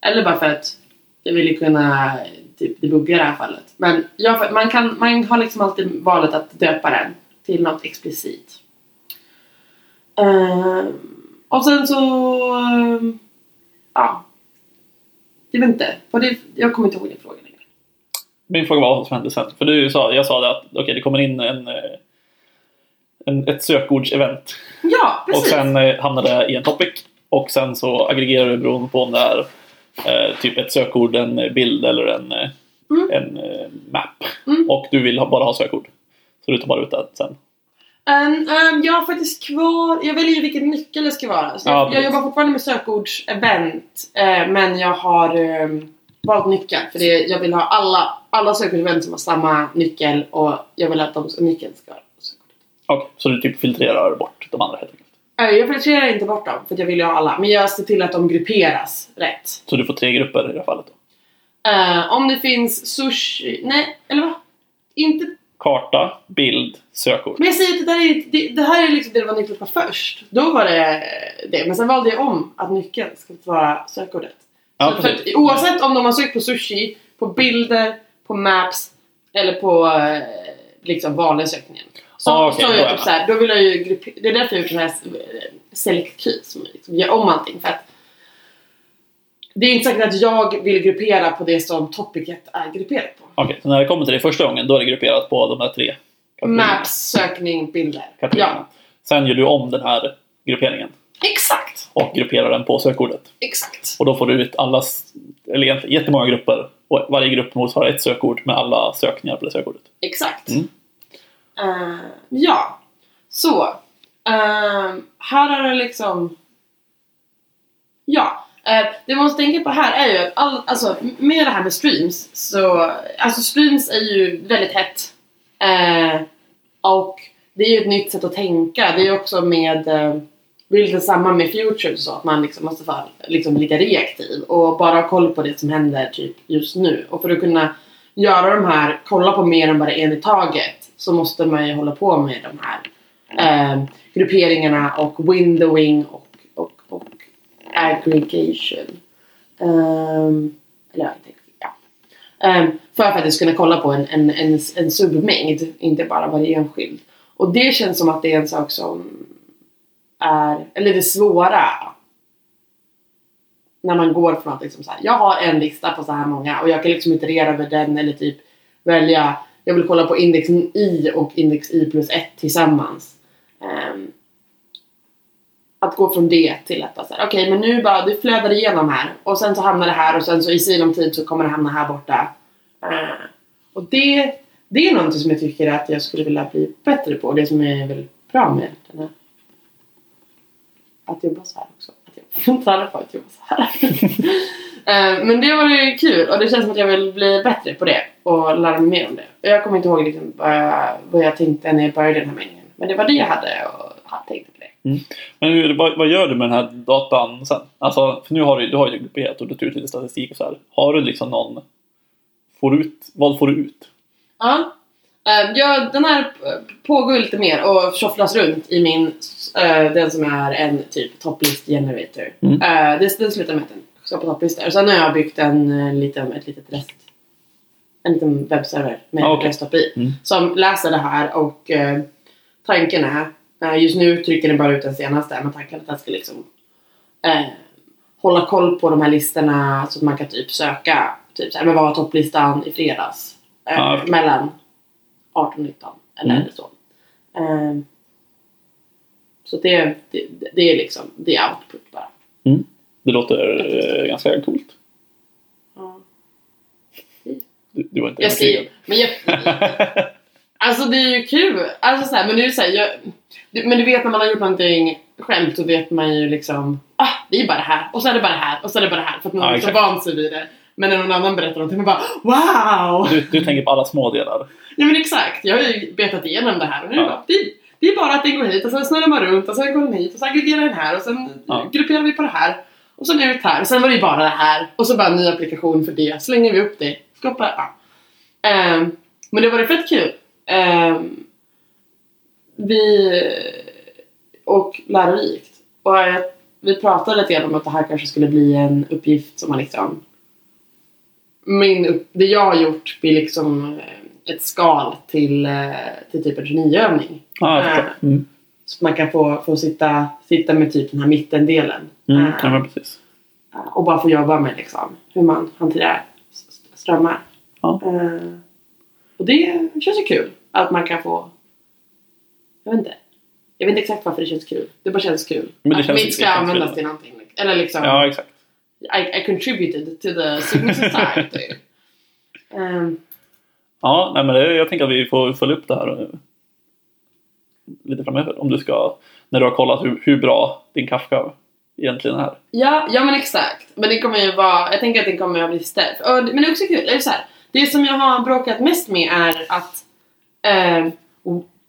eller bara för att jag vill kunna typ debugga i det här fallet. Men jag, man, kan, man har liksom alltid valet att döpa den till något explicit. Och sen så... ja. Jag vet inte. Det, jag kommer inte ihåg din fråga längre. Min fråga var vad som hände sen. För du sa, jag sa det att okej, det kommer in en, eh, en, ett sökordsevent. Ja, precis! Och sen eh, hamnar det i en topic. Och sen så aggregerar du beroende på om det är eh, typ ett sökord, en bild eller en, eh, Mm. en eh, map. Mm. Och du vill ha, bara ha sökord. Så du tar bara ut det sen. Um, um, jag har faktiskt kvar, jag väljer ju vilken nyckel det ska vara. Så Ja, jag, jag jobbar fortfarande med sökordsevent eh, men jag har um, valt nyckel för det, jag vill ha alla, alla sökordsevent som har samma nyckel och jag vill att de, nyckeln ska ha sökord. Okej, så du typ filtrerar bort de andra helt enkelt. Eh, jag filtrerar inte bort dem för jag vill ju ha alla men jag ser till att de grupperas rätt. Så du får tre grupper i det här fallet. Då. Eh, om det finns sushi, nej eller va? Inte Karta, bild, sökord. Men jag säger att det, där är, det, det här är liksom det var nyckeln var först. Då var det det. Men sen valde jag om att nyckeln ska vara sökordet. Ja, så att, oavsett om de har sökt på sushi, på bilder, på maps eller på eh, liksom vanliga sökningen. Så, Ah, okej, så jag typ såhär, då vill jag ju gruppe- Det är därför jag har gjort den här key som liksom gör om allting. För att det är inte säkert att jag vill gruppera på det som topicet är grupperat på. Okej, så när det kommer till det första gången då är det grupperat på de här tre. Maps, sökning, bilder. kategorierna. Ja, Sen gör du om den här grupperingen exakt! och grupperar den på sökordet. Exakt. Och då får du ut alla, eller jättemånga grupper. Och varje grupp motsvarar ett sökord med alla sökningar på det sökordet. Exakt. Mm. Eh, ja, så. eh, här har det liksom... Ja, eh, det man måste tänka på här är ju att all, alltså, med det här med streams så... Alltså streams är ju väldigt hett. Eh, och det är ju ett nytt sätt att tänka. Det är ju också med... Eh, det är lite samma med futures så att man liksom måste vara liksom lite reaktiv och bara ha koll på det som händer typ just nu. Och för att kunna göra de här, kolla på mer än bara en i taget så måste man ju hålla på med de här eh, grupperingarna och windowing och aggregation. Um, eller ja, jag tänkte, ja. För att faktiskt kunna kolla på en, en, en, en submängd, inte bara varje enskild. Och det känns som att det är en sak som är, eller det svåra när man går från att liksom så här, jag har en lista på så här många och jag kan liksom iterera över den eller typ välja, jag vill kolla på indexen i och index i plus 1 tillsammans. Um, att gå från det till att bara okej men nu bara, du flödar igenom här och sen så hamnar det här och sen så i sinom tid så kommer det hamna här borta. Ehm, och det, det är någonting som jag tycker att jag skulle vilja bli bättre på. Det som är väldigt bra med den här att jobba så här också. Att jag får träna på att jobba så här. Eh, Men det var ju kul och det känns som att jag vill bli bättre på det och lära mig mer om det. Och jag kommer inte ihåg liksom vad, jag, vad jag tänkte när jag började den här meningen. Men det var det jag hade och hade tänkt det. Men hur, vad, vad gör du med den här datan sen? Alltså, för nu har du, du har ju grupperat och du tar ut lite statistik och så här. Har du liksom någon... Får ut, vad får du ut? Ja. Eh, ja, den här pågår lite mer och tjofflas runt i min, eh, den som är en typ topplist generator. Mm. Eh, det, det slutar med att den på topplistor. Sen har jag byggt en liten, ett litet rest, en liten webbserver med Ah, okej. REST API Mm. som läser det här och eh, tanken är, just nu trycker den bara ut den senaste, men tanken att den ska liksom eh, hålla koll på de här listorna så att man kan typ söka, typ såhär, men vad var topplistan i fredags? Eh, okej. Mellan 18 och 19 eller Mm. så. Eh, Så det, det, det är liksom, det är output bara. Mm. Det låter eh, ganska coolt. Ja. Du, du var inte Jag ser, men jag, Alltså det är ju kul. Alltså så här, men det är så här, jag, men du vet när man har gjort någonting själv så vet man ju liksom ah, det är bara det här och så är det bara det här och så är det bara det här för att man Ja, liksom exakt. vant sig vid det. Men när någon annan berättar någonting man bara wow! Du, du tänker på alla små delar. Ja men exakt, jag har ju betat igenom det här och nu är det Ja. bara, det, det är bara att den går hit och sen snurrar man runt och sen går den hit och så aggregerar den här och sen Ja. grupperar vi på det här. Och sen ut här och sen var det ju bara det här och så bara en ny applikation för det. Slänger vi upp det. Skapar, ja. Ehm, men det var det fett kul. Ehm, vi och lärorikt. Och jag, vi pratade lite grann om att det här kanske skulle bli en uppgift som man liksom min, det jag har gjort blir liksom eh, ett skal till, eh, till typ en geniövning. Äh. förstår. Mm. Så man kan få, få sitta, sitta med typ den här mittendelen. Mm. Äh, Ja, precis. och bara få jobba med liksom, hur man hanterar strömmar. Ja. Eh, och det känns ju kul att man kan få... Jag vet inte. Jag vet inte exakt varför det känns kul. Det bara känns kul. Men det att mitt ska användas kul. till någonting. Eller liksom, Ja, exakt. I, I contributed to the Sigma Society. Ehm, Ja, nej, men det, jag tänker att vi får följa upp det här eh, lite framöver. Om du ska, när du har kollat hur, hur bra din Kafka egentligen är. Ja, ja men exakt. Men det kommer ju vara, jag tänker att det kommer att bli ställt. Men det är också kul, det är så här, det som jag har bråkat mest med är att, eh,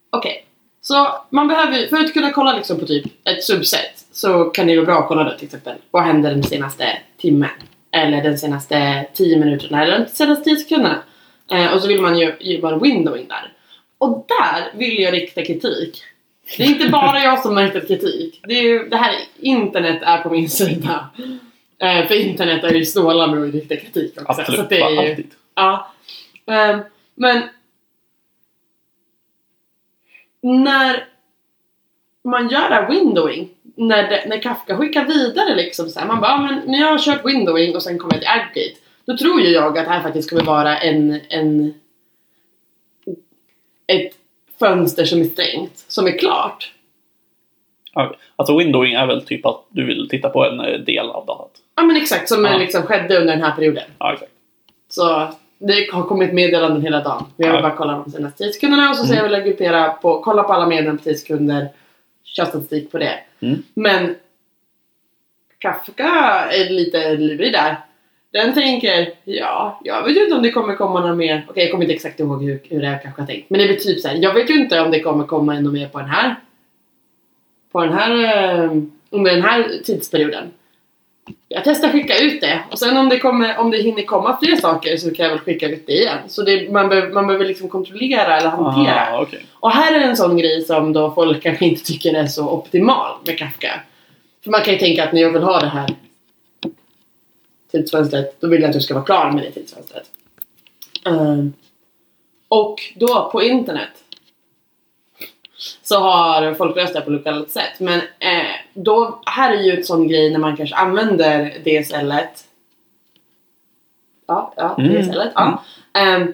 okej. Så man behöver för att kunna kolla liksom på typ ett subset så kan det vara bra att kolla då till exempel, vad hände den senaste timmen? Eller den senaste 10 minuterna eller de senaste 10 sekunderna. Eh, och så vill man ju ju bara windowing där. Och där vill jag rikta kritik. Det är inte bara jag som har riktat kritik. Det, är ju, det här internet är på min sida. Eh, för internet är ju snåla med att rikta kritik också. Så Absolut, att det är ju, alltid. Ja. Ehm, men när man gör det här windowing, när, det, när Kafka skickar vidare liksom så här, man bara, ah, men när jag har kört windowing och sen kommer jag till aggregate, då tror ju jag att det här faktiskt kommer vara en, en ett fönster som är stängt, som är klart. Alltså windowing är väl typ att du vill titta på en eh, del av datat. Ja men exakt, som Ja. liksom skedde under den här perioden. Ja, exakt. Så det har kommit meddelanden hela dagen. Jag vill Ja. bara kolla de senaste 10 sekunderna och så säger jag vill gruppera på, kolla på alla meddelanden på 10 sekunder. Kör statistik på det. Mm. Men Kafka är lite lurig där. Den tänker, ja, jag vet ju inte om det kommer komma några mer. Okej, jag kommer inte exakt ihåg hur, hur det är Kafka har tänkt. Men det är väl typ så här, jag vet ju inte om det kommer komma ännu mer på den här. På den här, eh, under den här tidsperioden. Jag testar skicka ut det och sen om det, kommer, om det hinner komma fler saker så kan jag väl skicka ut det igen. Så det, man, behöver, man behöver liksom kontrollera eller hantera. Ah, okej. Och här är en sån grej som då folk kanske inte tycker är så optimal med Kafka. För man kan ju tänka att när jag vill ha det här tidsfönstret, då vill jag att du ska vara klar med det tidsfönstret. Ehm, och då på internet så har folk löst det på lokalt sätt. Men eh, då, här är ju ett sån grej när man kanske använder DSL-et. Ja, ja, Mm. DSL-et. Ja. Ehm,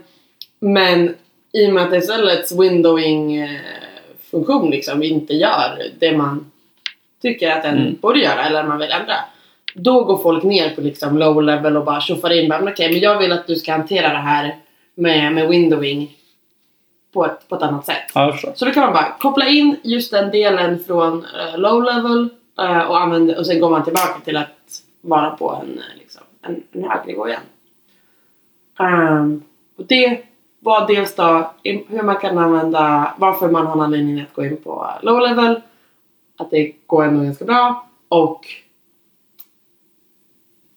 men i och med att DSL-ets windowing-funktion liksom inte gör det man tycker att den Mm. borde göra eller man vill ändra. Då går folk ner på liksom low level och bara tjoffar in. Okej, men jag vill att du ska hantera det här med, med windowing på ett, på ett annat sätt. Ja. Så då kan man bara koppla in just den delen från eh, low level eh, och, använda, och sen går man tillbaka till att vara på en, eh, liksom, en, en hög nivå igen. Ehm, och det var dels då hur man kan använda, varför man har en anledning att gå in på low level, att det går ändå ganska bra och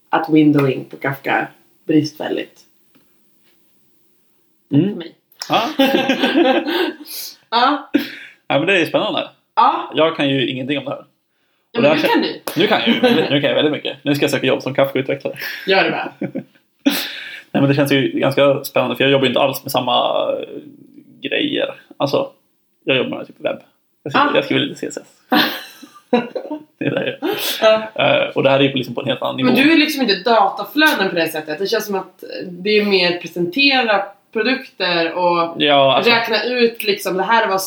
att windowing på Kafka bristfälligt för Mm. mig. Ja. ja, ja, men det är spännande. ja, Jag kan ju ingenting om det här. ja men här nu kan du. Nu kan jag ju nu kan jag väldigt mycket. Nu ska jag söka jobb som Kafka-utvecklare. Gör det bara. Nej, men det känns ju ganska spännande för jag jobbar ju inte alls med samma eh, grejer. Alltså, jag jobbar med typ webb. Jag skriver, Ah. jag skriver lite CSS. det är det jag. Ja. Eh, och det här är ju liksom på en helt annan nivå. Men du är liksom inte dataflöden på det sättet. Det känns som att det är mer presentera produkter och Ja, alltså, räkna ut liksom det här var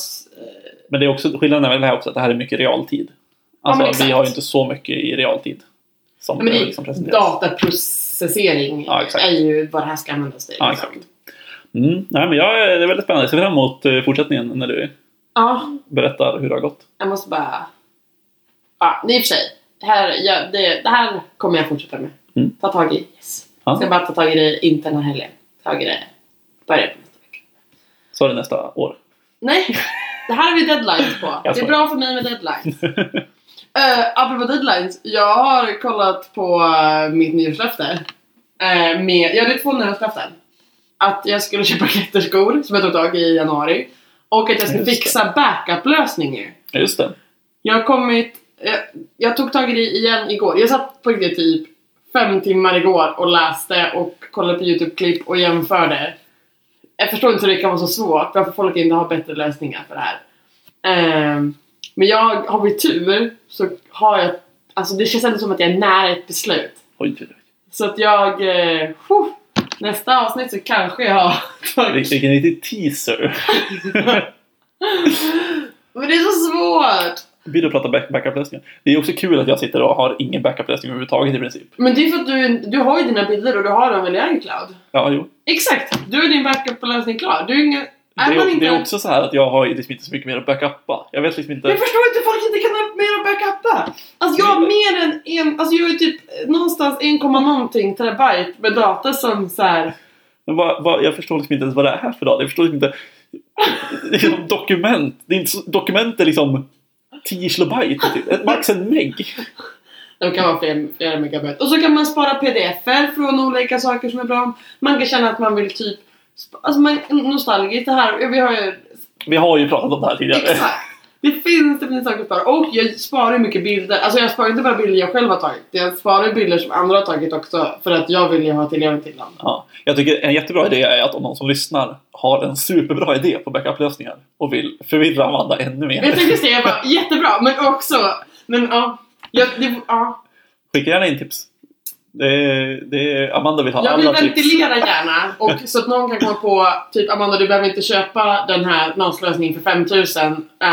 Men det är också, skillnaden är väl här också att det här är mycket realtid. Alltså exakt. vi har ju inte så mycket i realtid. Som Men det liksom presenteras. dataprocessering Ja, är ju vad det här ska användas till. Ja, liksom. exakt. Mm, nej, men jag, det är väldigt spännande. Jag ser fram emot eh, fortsättningen när du Ja, berättar hur det har gått. jag måste bara... Ja, i och för sig. Det här, ja, det, det här kommer jag fortsätta med. Mm. Ta tag i. Yes. Ja. Ska bara ta tag i det, inte den här helgen. Ta tag i det, börja på nästa vecka. Så är det nästa år. Nej, det här har vi deadlines på. Det är bra för mig med deadlines. Uh, apropå deadlines, jag har kollat på uh, mitt nyårslöfte. Uh, med, jag hade två nyårslöften. Att jag skulle köpa klätterskor som jag tog tag i i januari. Och att jag skulle fixa backup-lösningar. Just det. Jag har kommit... Jag, jag tog tag i det igen igår. Jag satt på det typ fem timmar igår och läste och kollade på YouTube-klipp och jämförde. Jag förstår inte hur det kan vara så svårt. Varför folk inte har bättre lösningar för det här. Ehm, men jag har vi tur så har jag... Alltså det känns ändå som att jag är nära ett beslut. Oj, oj, oj. Så att jag... Huh, nästa avsnitt så kanske jag har tagit... Vilken riktig teaser. Men det är så svårt! Blir det att prata back- backup-lösningar. Det är också kul att jag sitter och har ingen backup-lösning överhuvudtaget i princip. Men det är för att du, du har ju dina bilder och du har dem väl i iCloud? Ja, jo. Exakt! Du har din backup-lösning klar. Du är ingen... Är Det inte... det är också så här att jag har liksom inte så mycket mer att backuppa. Jag vet liksom inte... Jag förstår inte folk inte kan ha mer att backuppa! Alltså jag har mer än en... Alltså jag är typ någonstans 1, någonting terabyte med data som så här. Men vad, vad, jag förstår liksom inte ens vad det är här för dag. Jag förstår liksom inte... Liksom dokument. Det är inte dokument är liksom 10 kilobyte. Typ. Max en meg. De kan vara flera, flera megabyte. Och så kan man spara pdf-er från olika saker som är bra. Man kan känna att man vill typ... Alltså man nostalgiskt det här. Vi har ju Vi har ju pratat om det här tidigare. Exakt! Det finns, det finns saker att spara. Och jag sparar mycket bilder. Alltså jag sparar inte bara bilder jag själv har tagit. Jag sparar bilder som andra har tagit också. För att jag vill ju ha tillgång till dem. Ja, jag tycker en jättebra idé är att om någon som lyssnar har en superbra idé på backup-lösningar och vill förvirra Amanda ännu mer. Jag tänkte säga bara jättebra, men också... Men ja. Jag, det, ja. Skicka gärna in tips. Det är, det Amanda vill ha jag vill alla tips. ventilera gärna. Och så att någon kan komma på typ Amanda du behöver inte köpa den här NAS-lösningen för 5000 eh,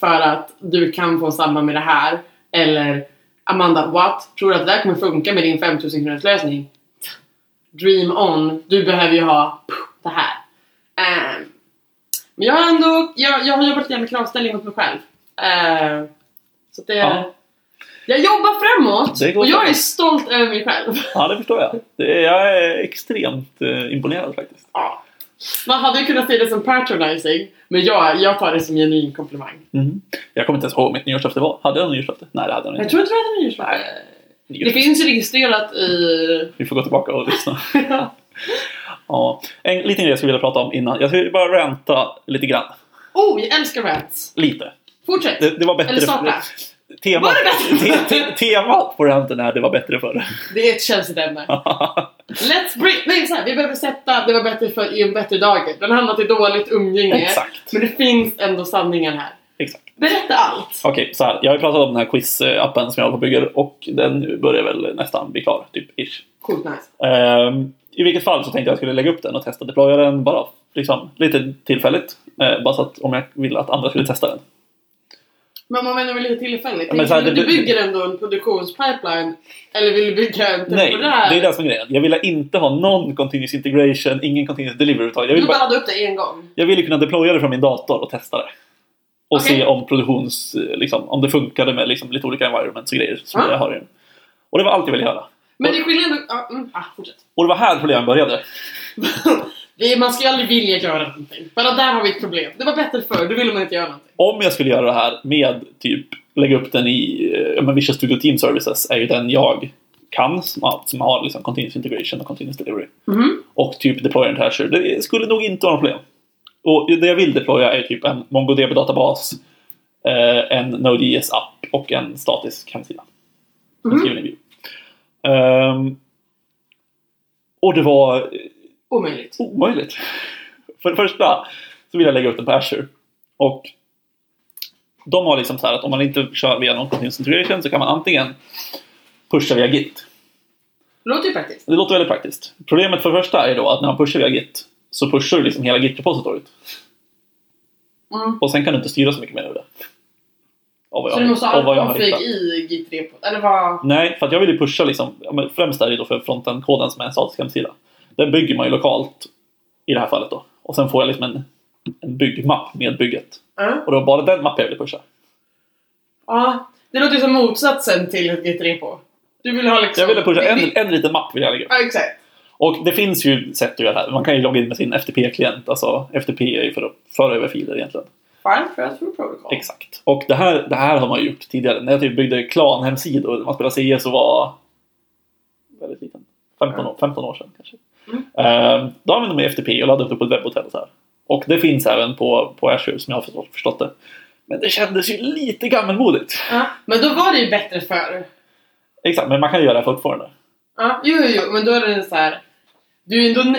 för att du kan få samma med det här. Eller Amanda, what? Tror du att det där kommer funka med din 5000 kronors lösning? Dream on. Du behöver ju ha det här. Eh, men jag har ändå jag, jag har jobbat lite med kravställning mot mig själv. Eh, så det, Ja. Jag jobbar framåt och jag är stolt över mig själv. Ja, det förstår jag. Det är, jag är extremt eh, imponerad faktiskt. Ja. Man hade ju kunnat se det som patronizing, men jag, jag tar det som genuin komplimang. Mm. Jag kommer inte ens ihåg mitt nyårslöfte var. Hade jag nyårslöfte? Nej, det hade jag Jag inte. tror inte du hade nyårslöfte. Det finns ju registrerat i... Vi får gå tillbaka och lyssna. Ja. En liten grej jag skulle vilja prata om innan. Jag skulle bara ranta lite grann. oh, jag älskar rants! Lite. Fortsätt! Det, det var bättre Eller starta. Temat, Var det bättre? te, te, temat på ranten är det var bättre förr. Det är ett känsligt ämne. Let's bring... Nej, så här, vi behöver sätta det var bättre för i en bättre dager. Den handlar till dåligt umgänge. Exakt. Men det finns ändå sanningar här. Exakt. Berätta allt! Okej, så här. Jag har ju pratat om den här quiz-appen som jag håller på och bygger och den börjar väl nästan bli klar, typ ish. Coolt nice. Ehm, I vilket fall så tänkte jag att jag skulle lägga upp den och testa deploya den bara liksom, lite tillfälligt. Eh, bara så att om jag ville att andra skulle testa den. Men man menar väl lite tillfälligt? Men så här, du, du bygger ändå en produktionspipeline? Eller vill du bygga en Nej, temporär? det är det som är grejen. Jag ville inte ha någon continuous integration, ingen continuous delivery överhuvudtaget. Jag Du ville, bara bara, laddade upp det en gång. jag ville kunna deploya det från min dator och testa det. Och Okej. se om produktions... Liksom, om det funkade med liksom, lite olika environments och grejer som Ja. jag har i. Och det var allt jag ville göra. Men det är skillnad... Ja, mm, ah, fortsätt. Och det var här problemet började. det är, man ska ju aldrig vilja göra någonting. Bara där har vi ett problem. Det var bättre förr, då ville man inte göra någonting. Om jag skulle göra det här med typ lägga upp den i eh, ja, men Visual Studio Team Services är ju den jag kan som har, som har liksom continuous integration och continuous delivery. Mhm. Och typ deploy till Azure. Det skulle nog inte vara något problem. Och det jag vill deploya är typ en MongoDB-databas, eh, en Node.js-app och en statisk hemsida. Mhm. Skriven i. Ehm, och det var Omöjligt. omöjligt. För det första så vill jag lägga upp den på Azure. Och de har liksom så här att om man inte kör via någon continuous integration så kan man antingen pusha via Git. Låter ju praktiskt. Det låter väldigt praktiskt. Problemet för det första är då att när man pushar via Git så pushar du liksom hela Git-repositoriet. Mm. Och sen kan du inte styra så mycket mer över det. Så jag- du måste ha all config i Git repot? Eller vad? Nej, för att jag vill ju pusha liksom, främst är det då för frontend-koden som är en statisk hemsida. Den bygger man ju lokalt i det här fallet då. Och sen får jag liksom en, en byggmapp med bygget. Ja. Och det var bara den mappen jag ville pusha. Ja, det låter ju som motsatsen till ett Git repo. Du vill ha liksom... Jag ville pusha en, en liten mapp vill jag lägga upp. Ja, exakt. Och det finns ju sätt att göra det här. Man kan ju logga in med sin FTP-klient. Alltså FTP är ju för att föra över filer egentligen. File Transfer Protocol. Exakt. Och det här, det här har man gjort tidigare. När jag typ byggde klan-hemsidor, man spelade CS och var väldigt liten. 15 år, 15 år sedan kanske. Mm. Ehm, då använde man FTP och laddade upp det på ett webbhotell och så här. Och det finns även på, på Azure som jag har förstått, det. Men det kändes ju lite gammelmodigt. Ja, men då var det ju bättre förr. Exakt, men man kan göra det fortfarande. Ja, jo, jo, jo, men då är det så här. Du är ändå...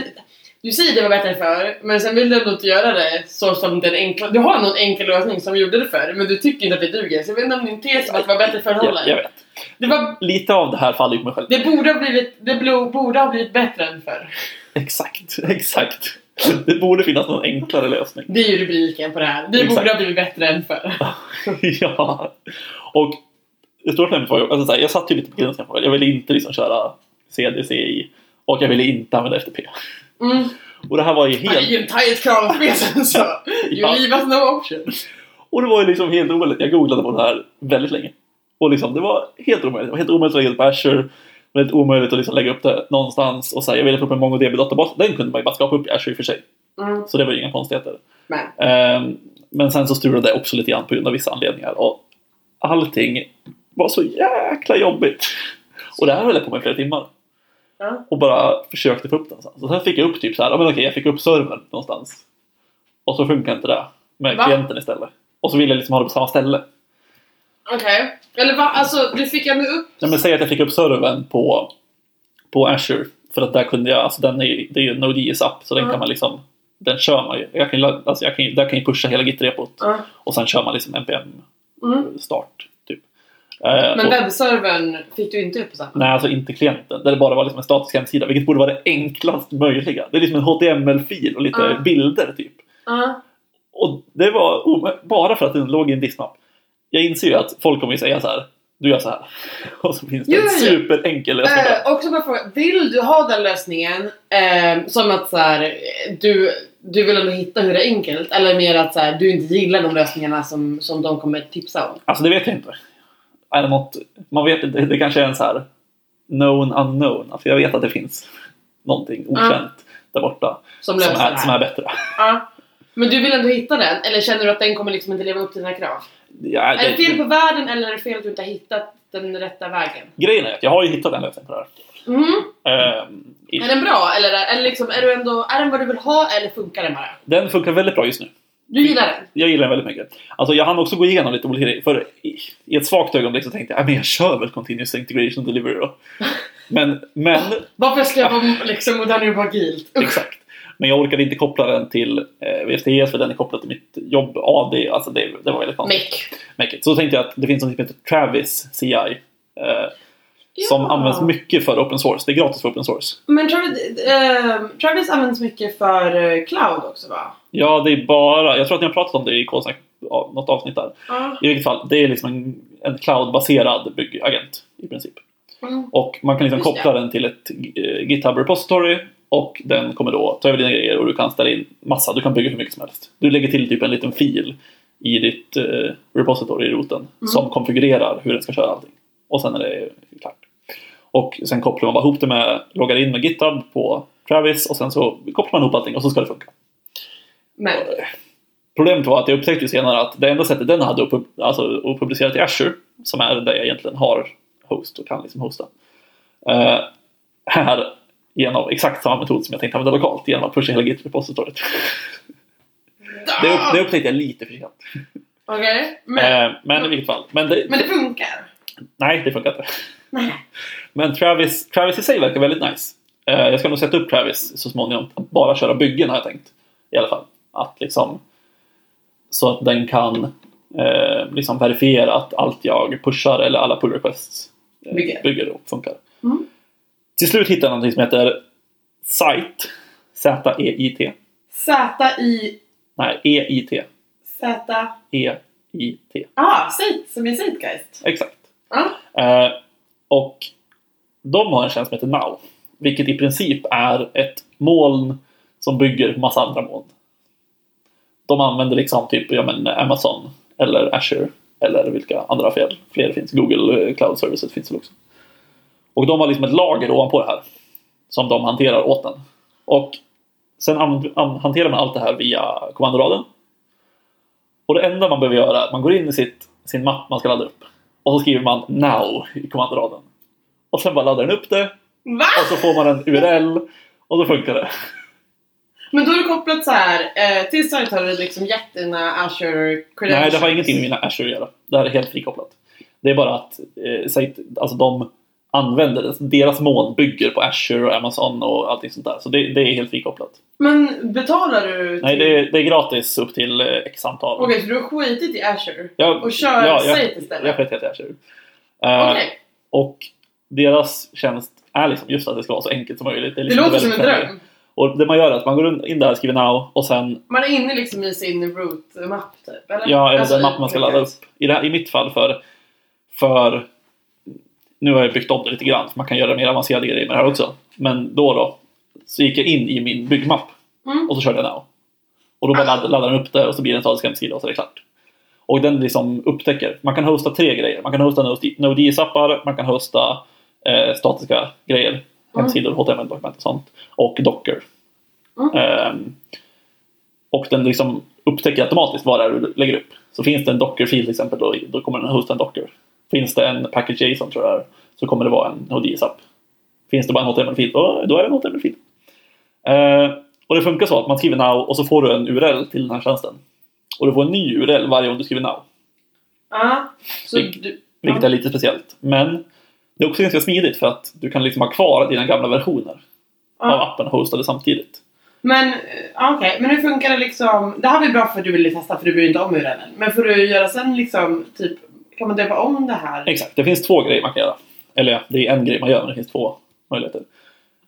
Du säger det var bättre förr, men sen vill du ändå inte göra det så som den enkla... Du har någon enkel lösning som gjorde det förr, men du tycker inte att det duger. Så jag vet inte om din tes om att det var bättre förr Jag, håller. jag vet. Det, var, Lite av det här faller ju på mig själv. det borde ha blivit, det borde ha blivit bättre än förr. Exakt, exakt. Det borde finnas någon enklare lösning. Det är ju rubriken på det här. Det Exakt. borde ha blivit bättre än förr. ja. Och det stora problemet var ju, alltså här, jag satt ju lite på gränsen. Jag ville inte liksom köra CDCI och jag ville inte använda FTP. Mm. Och det här var ju Det är ju helt... en tight kravspel sen så. You Ja. leave us no option. Och det var ju liksom helt omöjligt. Jag googlade på det här väldigt länge. Och liksom, det var helt omöjligt. Det var helt omöjligt att lägga upp Azure. Väldigt omöjligt att liksom lägga upp det någonstans. Och så här, jag ville få upp en MongoDB-databas. Den kunde man ju bara skapa upp i Azure i och för sig. Mm. Så det var ju inga konstigheter. Men. Ehm, men sen så strulade det också lite grann på grund av vissa anledningar. Och allting var så jäkla jobbigt. Och det här höll jag på med i flera timmar. Ja. Och bara försökte få upp den. någonstans. Och sen fick jag upp typ så här, ja men okej jag fick upp servern någonstans. Och så funkar inte det. Med Va? klienten istället. Och så ville jag liksom ha det på samma ställe. Okej. Eller va? Alltså, du fick ändå upp... Ja, men säg att jag fick upp servern på, på Azure. För att där kunde jag, alltså den är, det är ju en Node.js-app så den Mm. kan man liksom den kör man ju. Jag kan, alltså jag kan, där kan jag pusha hela Git-repot. Ja. Och sen kör man liksom npm Mm. start. Eh, Men webbservern fick du inte upp på samma? nej, alltså inte klienten. Där det bara var liksom en statisk hemsida. Vilket borde vara det enklast möjliga. Det är liksom en HTML-fil och lite Ja. bilder typ. Ja. Och det var bara för att den låg i en diskmapp. Jag inser ju att folk kommer ju säga så här. Du gör så här. Och så finns det Jo, en superenkel lösning. Eh, också bara fråga, vill du ha den lösningen eh, som att så här, du, du vill ändå hitta hur det är enkelt? Eller mer att så här, du inte gillar de lösningarna som, som de kommer tipsa om? Alltså det vet jag inte. Är det något, man vet inte. Det kanske är en så här known unknown. Alltså jag vet att det finns någonting okänt där borta. Som Som är, det som är bättre. Ja. Men du vill ändå hitta den? Eller känner du att den kommer liksom inte leva upp till dina krav? Ja, Är det fel det, på världen eller är det fel att du inte har hittat den rätta vägen? grejen är att jag har ju hittat en lösning på det här. Mm. Ehm. Är den bra? Eller, eller liksom, är, du ändå, är den vad du vill ha eller funkar den bara? Den funkar väldigt bra just nu. Du gillar den? Jag gillar den väldigt mycket. Alltså jag hann också gå igenom lite olika grejer. För i, ett svagt ögonblick så tänkte jag, "Ja, men jag kör väl Continuous Integration Delivery då. Men, men Varför ska jag vara liksom modern och agilt? Exakt. Men jag orkade inte koppla den till eh, VSTS för den är kopplad till mitt jobb AD. Alltså det, det var väldigt konstigt. Make it. Så då tänkte jag att det finns något som heter Travis CI. Eh, Som Ja. används mycket för open source. Det är gratis för open source. Men Travis, eh, Travis används mycket för eh, cloud också va? Ja, det är bara... Jag tror att ni har pratat om det i Ksnack, ja, något avsnitt där. Ja. I vilket fall, det är liksom en, en cloud-baserad byggagent i princip. Mm. Och man kan liksom Just det. koppla den till ett eh, GitHub repository och den kommer då ta över dina grejer och du kan ställa in massa. Du kan bygga hur mycket som helst. Du lägger till typ en liten fil i ditt eh, repository i roten Mm. som konfigurerar hur den ska köra allting. Och sen är det klart. Och sen kopplar man bara ihop det med, loggar in med GitHub på Travis och sen så kopplar man ihop allting och så ska det funka. Men, Problemet var att jag upptäckte senare att det enda sättet den hade pub- alltså, att publicera till Azure, som är där jag egentligen har host och kan liksom hosta, eh, är genom exakt samma metod som jag tänkte använda lokalt, genom att pusha hela Git-repositoriet. Det, upp, det upptäckte jag lite för sent. Okej. Men, Eh, men i vilket fall. Men det, men det funkar? Nej, det funkar inte. Nej. Men Travis, Travis i sig verkar väldigt nice. Eh, jag ska nog sätta upp Travis så småningom. Att bara köra byggen har jag tänkt. I alla fall. Att liksom, så att den kan eh, liksom verifiera att allt jag pushar eller alla pull requests eh, Bygger. bygger och funkar. Mm. Till slut hittade jag någonting som heter Site. Z-E-I-T. Z-I... Nej, E-I-T. Z-E-I-T. Ah, Zeit, som i Zeitgeist. Exakt. Ja. Eh, och de har en tjänst som heter Now. Vilket i princip är ett moln som bygger massa andra moln. De använder liksom typ ja, men Amazon eller Azure eller vilka andra fel, fler finns. Google eh, Cloud Services finns väl också. Och de har liksom ett lager ovanpå det här som de hanterar åt den. Och sen hanterar man allt det här via kommandoraden. Och det enda man behöver göra är att man går in i sitt, sin mapp man ska ladda upp. Och så skriver man now i kommandoraden. Och sen bara laddar den upp det Va? och så får man en URL och då funkar det. Men då är det kopplat så här. Eh, till sajt har du liksom gett dina Azure credentials. Nej, det har ingenting med mina Azure att göra. Det här är helt frikopplat. Det är bara att eh, alltså de använder det. Deras moln bygger på Azure och Amazon och allting sånt där. Så det, det är helt frikopplat. Men betalar du? Nej, till- det är, det är gratis upp till eh, x antal. Okej, så du har skitit i Azure? Jag- och kör ja, jag- Site istället? Jag skiter helt i Azure. Eh, Okej, Och deras tjänst är liksom just att det ska vara så enkelt som möjligt. är det liksom låter som en friendly. dröm. Och det man gör är att man går in där, skriver now och sen Man är inne liksom i sin root-mapp typ? Eller? Ja, eller Alltså, den mapp man ska ladda upp. I, det här, I mitt fall för, för... Nu har jag byggt om det lite grann, för man kan göra mer avancerade grejer med det här också. Men då då, så gick jag in i min byggmapp Mm. och så körde jag now. Och då bara ladd, laddar den upp det och så blir det en statisk hemsida och så är det klart. Och den liksom upptäcker, man kan hosta tre grejer. Man kan hosta Node- Node.js-appar, man kan hosta eh, statiska grejer, hemsidor, HTML-dokument och sånt. Och Docker. Mm. Ehm, och den liksom upptäcker automatiskt vad det är du lägger upp. Så finns det en Docker-fil till exempel, då, då kommer den hosta en Docker. Finns det en package.json tror jag så kommer det vara en Node.js-app. Finns det bara en HTML-fil, då, då är det en HTML-fil. Eh, och det funkar så att man skriver now och så får du en URL till den här tjänsten. Och du får en ny URL varje gång du skriver now. Ja, så Vilk- du... Vilket är lite speciellt. Men det är också ganska smidigt för att du kan liksom ha kvar dina gamla versioner av Ja. appen hostade samtidigt. Men eh, okej, men hur funkar det liksom? Det här ju bra för att du ville testa för du bryr dig inte om URLen. Men får du göra sen liksom typ kan man döpa om det här? Exakt, det finns två grejer man kan göra. Eller ja, det är en grej man gör, men det finns två möjligheter.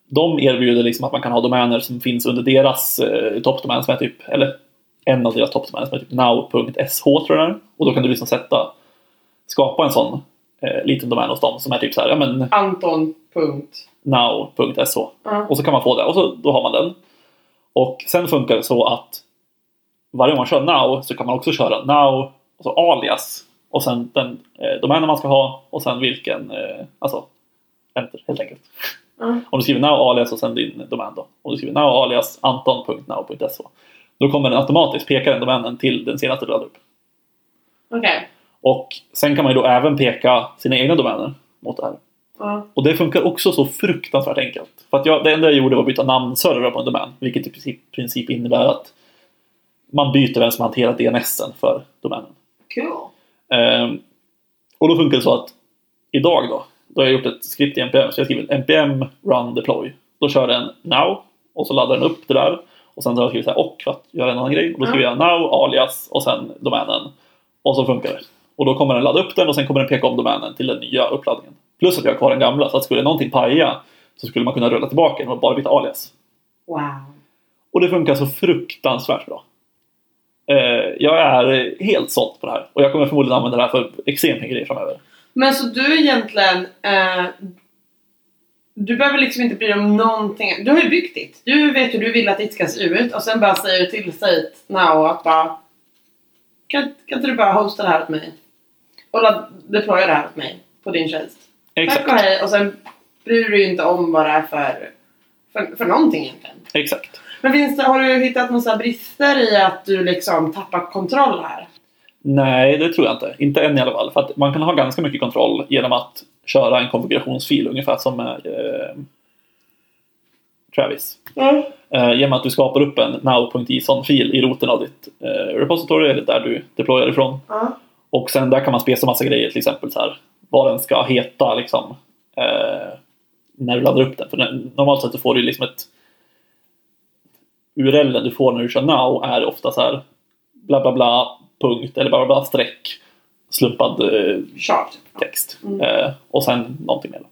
De erbjuder liksom att man kan ha domäner som finns under deras eh, toppdomän som är typ, eller en av deras toppdomäner som är typ now.sh tror jag. Och då kan du liksom sätta, skapa en sån eh, liten domän hos dem som är typ så här, ja men Anton. Now.sh. Och så kan man få det och så, då har man den. Och sen funkar det så att varje gång man kör now så kan man också köra now och så alias och sen den eh, domänen man ska ha och sen vilken, eh, alltså enter helt enkelt. Ja. Om du skriver now alias och sen din domän då. Om du skriver now alias anton.now.sh då kommer den automatiskt peka den domänen till den senaste du laddade upp. Okej. Och sen kan man ju då även peka sina egna domäner mot det här. Ja. Och det funkar också så fruktansvärt enkelt. För att jag, det enda jag gjorde var att byta namnserver på en domän. Vilket i princip, princip innebär att man byter vem som hanterar DNSen för domänen. Cool. Ehm, och då funkar det så att idag då, då har jag gjort ett skript i NPM. Så jag skriver npm run deploy. Då kör den now och så laddar den upp det där. Och sen har jag skrivit så här och för att göra en annan grej. Och då skriver jag now alias och sen domänen. Och så funkar det. Och då kommer den ladda upp den och sen kommer den peka om domänen till den nya uppladdningen. Plus att jag har kvar den gamla så att skulle någonting paja så skulle man kunna rulla tillbaka den och bara byta alias. Wow. Och det funkar så fruktansvärt bra. Eh, jag är helt såld på det här. Och jag kommer förmodligen använda det här för extremt mycket grejer framöver. Men så du egentligen... Eh, du behöver liksom inte bry dig om någonting. Du har ju byggt ditt. Du vet hur du vill att ditt ska se ut och sen bara säger du till State now att bara... Kan, kan inte du bara hosta det här åt mig? Och la- deploya det här åt mig på din tjänst. Exakt. Tack och hej. Och sen bryr du dig inte om vad det är för, för, för någonting egentligen. Exakt. Men finns det, har du hittat några brister i att du liksom tappar kontroll här? Nej, det tror jag inte. Inte än i alla fall. För att man kan ha ganska mycket kontroll genom att köra en konfigurationsfil ungefär som eh, Travis. Mm. Eh, genom att du skapar upp en now.json-fil i roten av ditt eh, repository eller där du deployar ifrån. Ja. Och sen där kan man spesa massa grejer, till exempel så här, vad den ska heta liksom, eh, när du laddar upp den. För normalt sett så får du liksom ett URL du får när du kör now är ofta så här bla bla bla punkt eller bla bla bla streck slumpad eh, text. Mm. Eh, och sen någonting mer.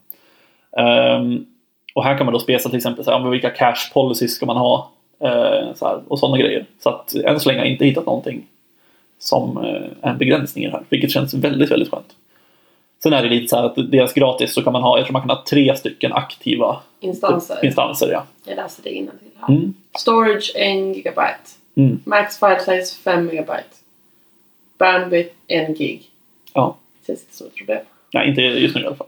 Ehm, och här kan man då spesa till exempel så här, vilka cache policies ska man ha eh, så här, och sådana grejer. Så att än så länge har jag inte hittat någonting som eh, är en begränsning i det här. Vilket känns väldigt, väldigt skönt. Sen är det lite så här att deras gratis så kan man ha, jag tror man kan ha tre stycken aktiva Instanser. instanser. Ja. Jag läser det innantill här. Mm. Storage 1 gigabyte. Mm. Max file size 5 megabyte. Bandwidth 1 gig. ja. Det är ett stort problem. Nej, inte just nu i alla fall.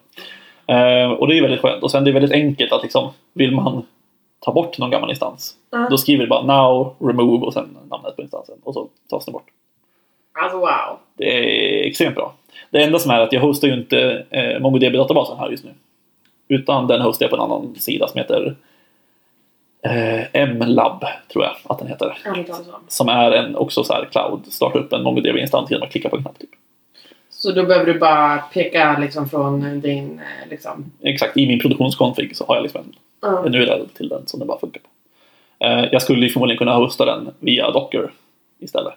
Eh, och det är väldigt skönt. Och sen det är väldigt enkelt att liksom, vill man ta bort någon gammal instans. Ja. Då skriver du bara now, remove och sen namnet på instansen. Och så tas den bort. Alltså wow. Det är extremt bra. Det enda som är att jag hostar ju inte eh, MongoDB-databasen här just nu. Utan den hostar jag på en annan sida som heter eh, MLab, tror jag att den heter. Så. Som är en också så här cloud. Starta upp en MongoDB-instans genom att klicka på en knapp. Typ. Så då behöver du bara peka liksom från din eh, liksom... Exakt, i min produktionskonfig så har jag liksom en Ja. en URL till den som den bara funkar på. Eh, jag skulle ju förmodligen kunna hosta den via Docker istället.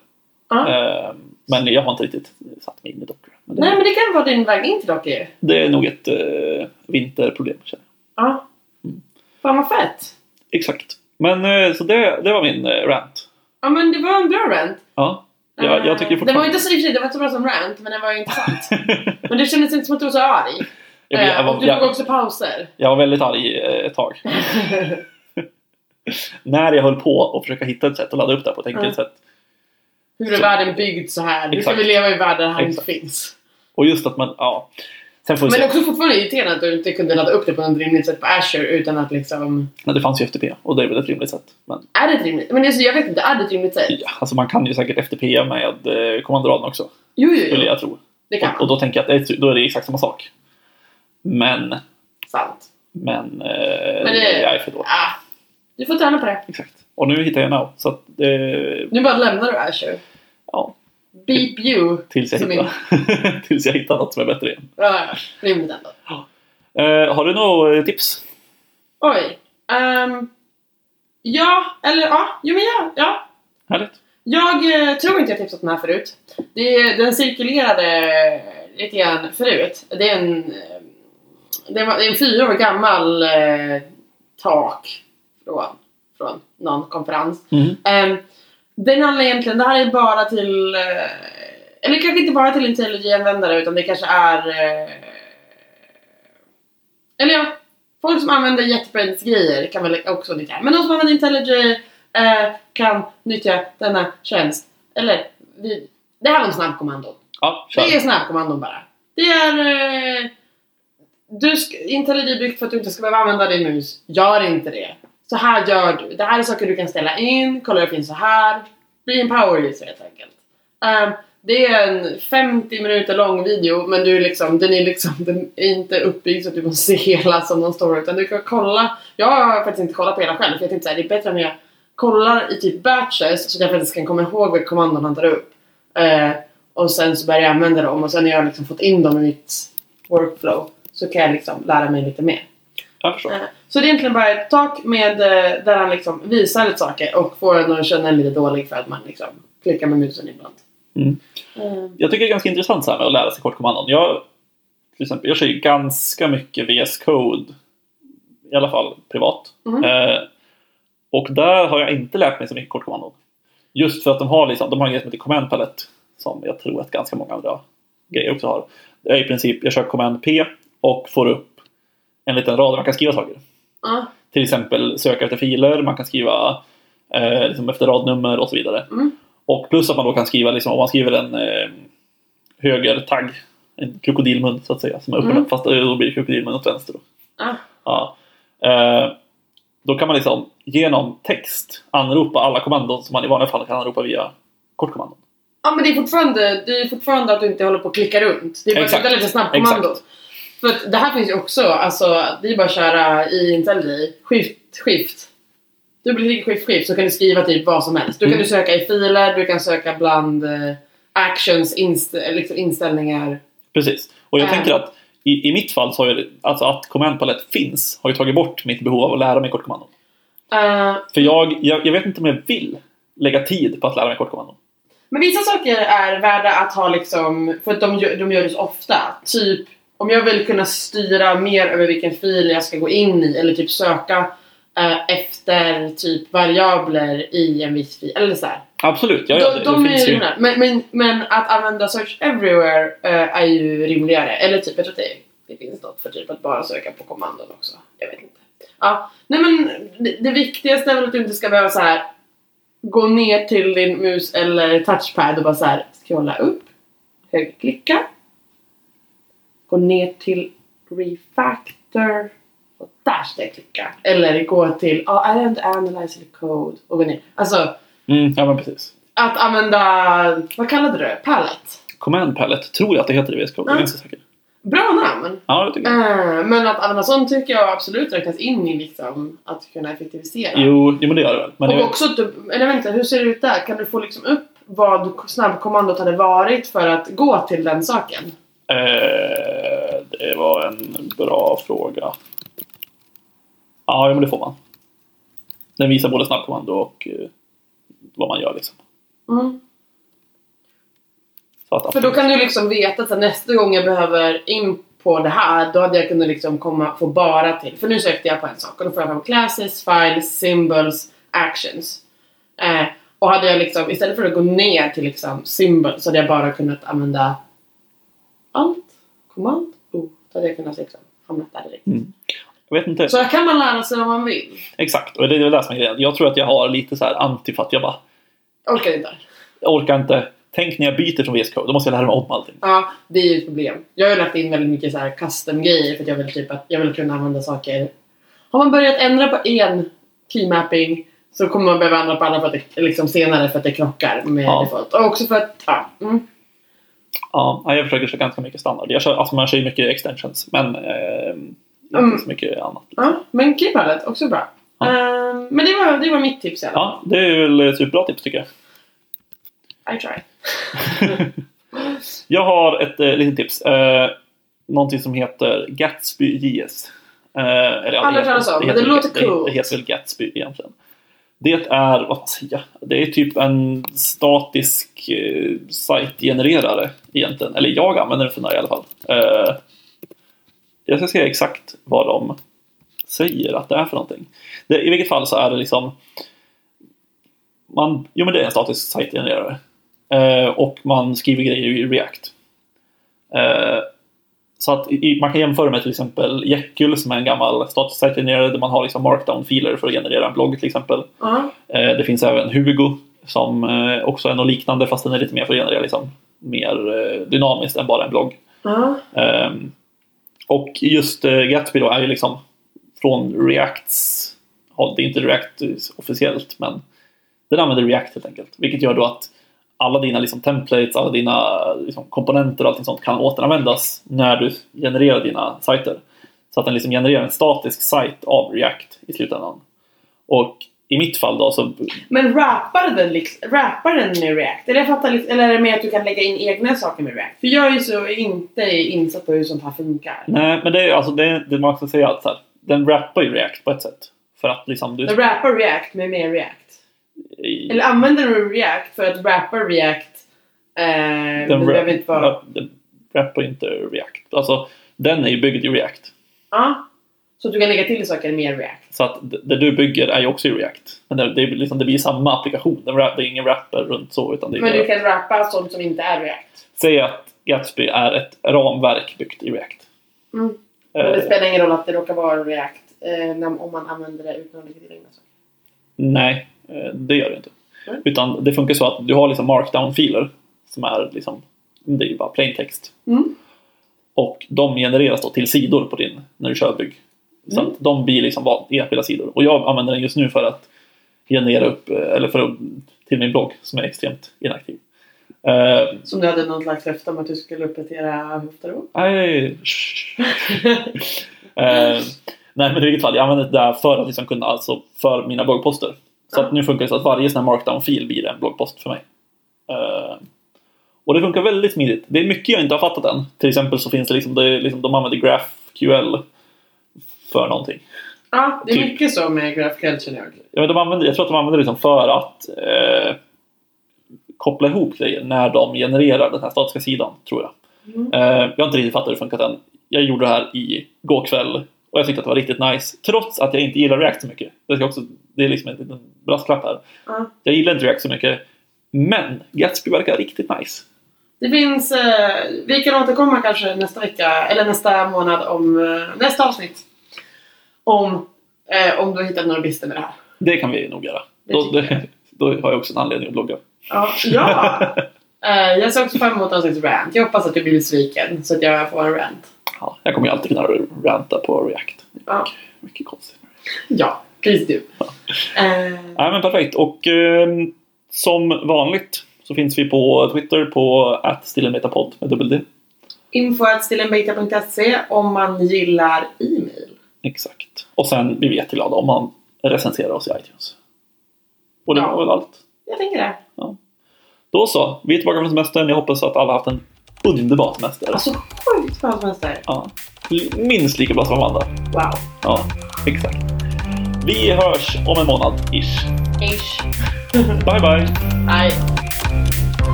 Ja. Eh, men jag har inte riktigt satt mig in i Docker. Men det, Nej men det kan vara din väg in till Docker. det är nog ett eh, vinterproblem. känner jag. Ja. Mm. Fan vad fett. Exakt. Men eh, så det, det var min eh, rant. Ja men det var en bra rant. Ja, jag, jag tycker Eh, Det var fortfarande... inte så, i och för sig, det var inte så bra som rant, men det var intressant. men det kändes inte som att du var så arg. jag, jag, Eh, och var, du tog också pauser. jag var väldigt arg eh, ett tag. När jag höll på att försöka hitta ett sätt att ladda upp det här på ett enkelt Mm. sätt. Hur är världen byggd så här? Hur ska vi leva i en värld där det här inte Exakt. finns? Och just att man, ja. Sen får vi Men se. också fortfarande irriterande att du inte kunde ladda upp det på något rimligt sätt på Azure utan att liksom... Men det fanns ju FTP och det är väl ett rimligt sätt. Men Är det ett rimligt? Men alltså, jag vet inte, är det ett rimligt sätt? Ja, alltså man kan ju säkert FTP med eh, kommandoraden också, Jo, jo, skulle jo. jag tro. Det kan Och, och man. då tänker jag att det då är det exakt samma sak. Men, Sant. men, eh, Men det- jag är för dålig. Ah, du får träna på det. Exakt. Och nu hittar jag Now, så att det, Nu bara lämnar du Azure. ja, Beep you. tills jag, hittar, tills jag hittar något som är bättre igen. Ja, rimligt ändå. Eh, har du några tips? Oj. Ehm, ja, eller ja. Jo men ja. ja. Härligt. Jag eh, tror inte jag tipsat om den här förut. Det, den cirkulerade lite grann förut. Det är en, eh, det var, det är en fyra år gammal eh, tak från, från någon konferens. Mm. Um, den handlar egentligen, det här är bara till, eh, eller kanske inte bara till IntelliJ-användare utan det kanske är, eh, eller ja, folk som använder JetBrains grejer kan väl också nyttja Men de som använder IntelliJ eh, kan nyttja denna tjänst. Eller, vi, det här är en snabbkommando. Ja, Det kör. är snabbkommandon bara. Det är... Du IntelliJ byggt för att du inte ska behöva använda din mus. Gör inte det. Så här gör du. Det här är saker du kan ställa in. Kolla det finns så här. Bli en power user helt enkelt. Ehm, det är en 50 minuter lång video men du är liksom, den är liksom den är inte uppbyggd så att du måste se hela som någon story utan du kan kolla. Jag har faktiskt inte kollat på hela själv för jag tänkte såhär, det är bättre om jag kollar i typ batches så att jag faktiskt kan komma ihåg vilka kommandon han tar upp. Eh, och sen så börjar jag använda dem och sen när jag har liksom fått in dem i mitt workflow så kan jag liksom lära mig lite mer. Jag förstår. Eh, Så det är egentligen bara ett tak med, eh, där han liksom visar lite saker och får en att känna en lite dålig för att man liksom klickar med musen ibland. Mm. Eh, Jag tycker det är ganska intressant så här med att lära sig kortkommandon. Jag, till exempel, jag kör ju ganska mycket VS Code. I alla fall privat. Mhm. Eh, och där har jag inte lärt mig så mycket kortkommandon. Just för att de har, liksom, de har en grej som heter Command Palette. Som jag tror att ganska många andra grejer också har. Det är i princip, jag kör Command P och får upp en liten rad där man kan skriva saker. Ja. Till exempel söka efter filer, man kan skriva eh, liksom efter radnummer och så vidare. Mm. Och plus att man då kan skriva, liksom, om man skriver en eh, högertagg, en krokodilmun så att säga, som är uppe, Mm. fast eh, då blir det krokodilmun åt vänster. Då. Ja. Eh, då kan man liksom genom text anropa alla kommandon som man i vanliga fall kan anropa via kortkommandon. Ja men det är fortfarande, det är fortfarande att du inte håller på att klicka runt. Det är bara Exakt. att lite snabbkommando. Exakt. För det här finns ju också, alltså det är bara att köra i IntelliJ, skift, skift. Dubbelklicka skift, skift så kan du skriva typ vad som helst. Då kan Mm. du söka i filer, du kan söka bland eh, actions, inst liksom inställningar. Precis. Och jag Äh. tänker att i, i mitt fall så har jag, alltså att command palette finns har ju tagit bort mitt behov av att lära mig kortkommandon. Eh, För jag, jag, jag vet inte om jag vill lägga tid på att lära mig kortkommandon. Men vissa saker är värda att ha liksom, för att de, de gör det så ofta. Typ om jag vill kunna styra mer över vilken fil jag ska gå in i eller typ söka eh, efter typ variabler i en viss fil. Eller så här. Absolut, ja, ja, det, de, de det är finns ju men, men, men att använda Search Everywhere eh, är ju rimligare. Eller typ, jag tror att det, det finns något för typ att bara söka på kommandon också. Jag vet inte. Ja, nej men det, det viktigaste är väl att du inte ska behöva så här gå ner till din mus eller touchpad och bara så här scrolla upp, högerklicka, gå ner till refactor och där ska jag klicka. Eller gå till ja, är det inte analyze the code och gå ner. Alltså Mm, ja, men precis. att använda, vad kallade du det? Palette? Command Palette tror jag att det heter i VS Code. Jag är ganska säker. Bra namn! Ja, det tycker jag. Eh, men att använda sånt tycker jag absolut räknas in i liksom att kunna effektivisera. Jo, jo, men det gör det väl. Men och det, också, du, eller vänta, hur ser det ut där? Kan du få liksom upp vad snabbkommandot hade varit för att gå till den saken? Eh, det var en bra fråga. Ja, men det får man. Den visar både snabbkommando och eh, vad man gör liksom. Mm. Så att, För då kan du liksom veta att nästa gång jag behöver in på det här, då hade jag kunnat liksom komma, få bara till. För nu sökte jag på en sak och då får jag fram classes, files, symbols, actions. Eh, och hade jag liksom, istället för att gå ner till liksom symbols så hade jag bara kunnat använda allt, command, O. Då hade jag kunnat liksom hamnat där direkt. Mm. Jag vet inte. Så här kan man lära sig om man vill. Exakt, och det är väl det som är grejen. Jag tror att jag har lite så här anti för att jag bara Orkar inte. jag orkar inte. Tänk när jag byter från VS Code, då måste jag lära mig om allting. Ja, det är ju ett problem. Jag har ju lagt in väldigt mycket så här custom-grejer för att jag vill, typ att jag vill kunna använda saker. Har man börjat ändra på en keymapping så kommer man behöva ändra på alla för att det, liksom senare för att det krockar med Ja. default. Och också för att, ja. Mm. Ja, jag försöker köra ganska mycket standard. Jag kör, alltså man kör ju mycket extensions, men eh, inte Mm. så mycket annat. ja men keypadet, också bra. Ja. Ehm, men det var, det var mitt tips i alla fall. Ja, det är väl ett superbra tips tycker jag. I try. Jag har ett eh, litet tips. Eh, någonting som heter Gatsby JS. Eh, eller, Aldrig heter- talas om, men det låter coolt. det heter väl Gatsby egentligen. Det är, vad säga, det är typ en statisk eh, sajtgenererare egentligen. Eller jag använder den för det i alla fall. Eh, jag ska säga exakt vad de säger att det är för någonting. Det, I vilket fall så är det liksom man, jo men det är en statisk sajtgenererare. Eh, och man skriver grejer i React. Eh, så att i, man kan jämföra med till exempel Jekyll som är en gammal statisk sajtgenererare där man har liksom markdown-filer för att generera en blogg till exempel. Ja. Eh, det finns även Hugo som eh, också är något liknande fast den är lite mer för att generera liksom, mer eh, dynamiskt än bara en blogg. Ehm, och just eh, Gatsby då är ju liksom från Reacts håll. Det är inte React officiellt men den använder React helt enkelt. Vilket gör då att alla dina liksom, templates, alla dina liksom, komponenter och allting sånt kan återanvändas när du genererar dina sajter. Så att den liksom genererar en statisk sajt av React i slutändan. Och i mitt fall då så Men rappar den, liksom, rappar den med React? Eller, jag fattar, eller är det mer att du kan lägga in egna saker med React? För jag är ju så inte insatt på hur sånt här funkar. Nej, men det är alltså det, det man ska säga att så här, den rappar ju React på ett sätt. För att liksom du... Den rappar React med mer React. I- Eller använder du React för att rappa React? Eh, den, rap, inte vara... rap, rappar inte React. Alltså, den är ju byggd i React. Ja. Så att du kan lägga till saker med React. Så att det det du bygger är ju också i React. Men det, det, är liksom, det blir samma applikation. Det är ingen rapper runt så. Utan det är Men du kan rappa sånt som inte är React. Säg att Gatsby är ett ramverk byggt i React. Mm. Men det Eh, spelar ingen roll att det råkar vara React eh, om man använder det utan att lägga till egna saker. nej, det gör det inte. Mm. Utan det funkar så att du har liksom markdown-filer som är liksom, det är ju bara plain text. Mm. Och de genereras då till sidor på din, när du kör bygg. Så Mm. att de blir liksom enskilda sidor. Och jag använder den just nu för att generera upp, eh, eller för att, till min blogg som är extremt inaktiv. Eh, Som du hade någon slags löfte om att du skulle uppdatera Huftaro? nej. Eh, nej men i vilket fall, jag använder det där för att liksom kunna, alltså för mina bloggposter. Så att nu funkar det så att varje sån här markdown-fil blir en bloggpost för mig. Eh, och det funkar väldigt smidigt. Det är mycket jag inte har fattat än. Till exempel så finns det liksom, det liksom de använder GraphQL för någonting. Ja, det är Typ. mycket så med GraphQL känner jag. Jag, vet, de använder, jag tror att de använder det liksom för att eh, koppla ihop grejer när de genererar den här statiska sidan, tror jag. Mm. Eh, jag har inte riktigt fattat hur det funkar än. Jag gjorde det här i går kväll och jag tyckte att det var riktigt nice. Trots att jag inte gillar React så mycket. Det, ska också, det är liksom en liten brasklapp här. Ja. Jag gillar inte React så mycket. Men Gatsby verkar riktigt nice. Det finns... Eh, vi kan återkomma kanske nästa vecka, eller nästa månad om... Eh, nästa avsnitt. Om, eh, om du har hittat några brister med det här. Det kan vi nog göra. Då, det, då har jag också en anledning att blogga. Ja! ja. Eh, jag ser också fram emot avsnitt rant. Jag hoppas att du blir besviken så att jag får en rant. Ja, jag kommer ju alltid kunna ranta på React. Ja, Mycket konstigt. ja please do. Eh, Nej men perfekt. Och eh, som vanligt så finns vi på Twitter på attstillenmetapod med dubbel D. info.stillenbeta.se om man gillar e-mail. Exakt. Och sen blir vi jätteglada om man recenserar oss i iTunes. Och det Ja. var väl allt. Jag tänker det. Då så. Vi är tillbaka från semestern. Jag hoppas att alla haft en underbar semester. Alltså sjukt bra semester. Ja. Minst lika bra som Amanda. Wow. Ja, exakt. Vi hörs om en månad, ish. Ish. Bye bye! Nej.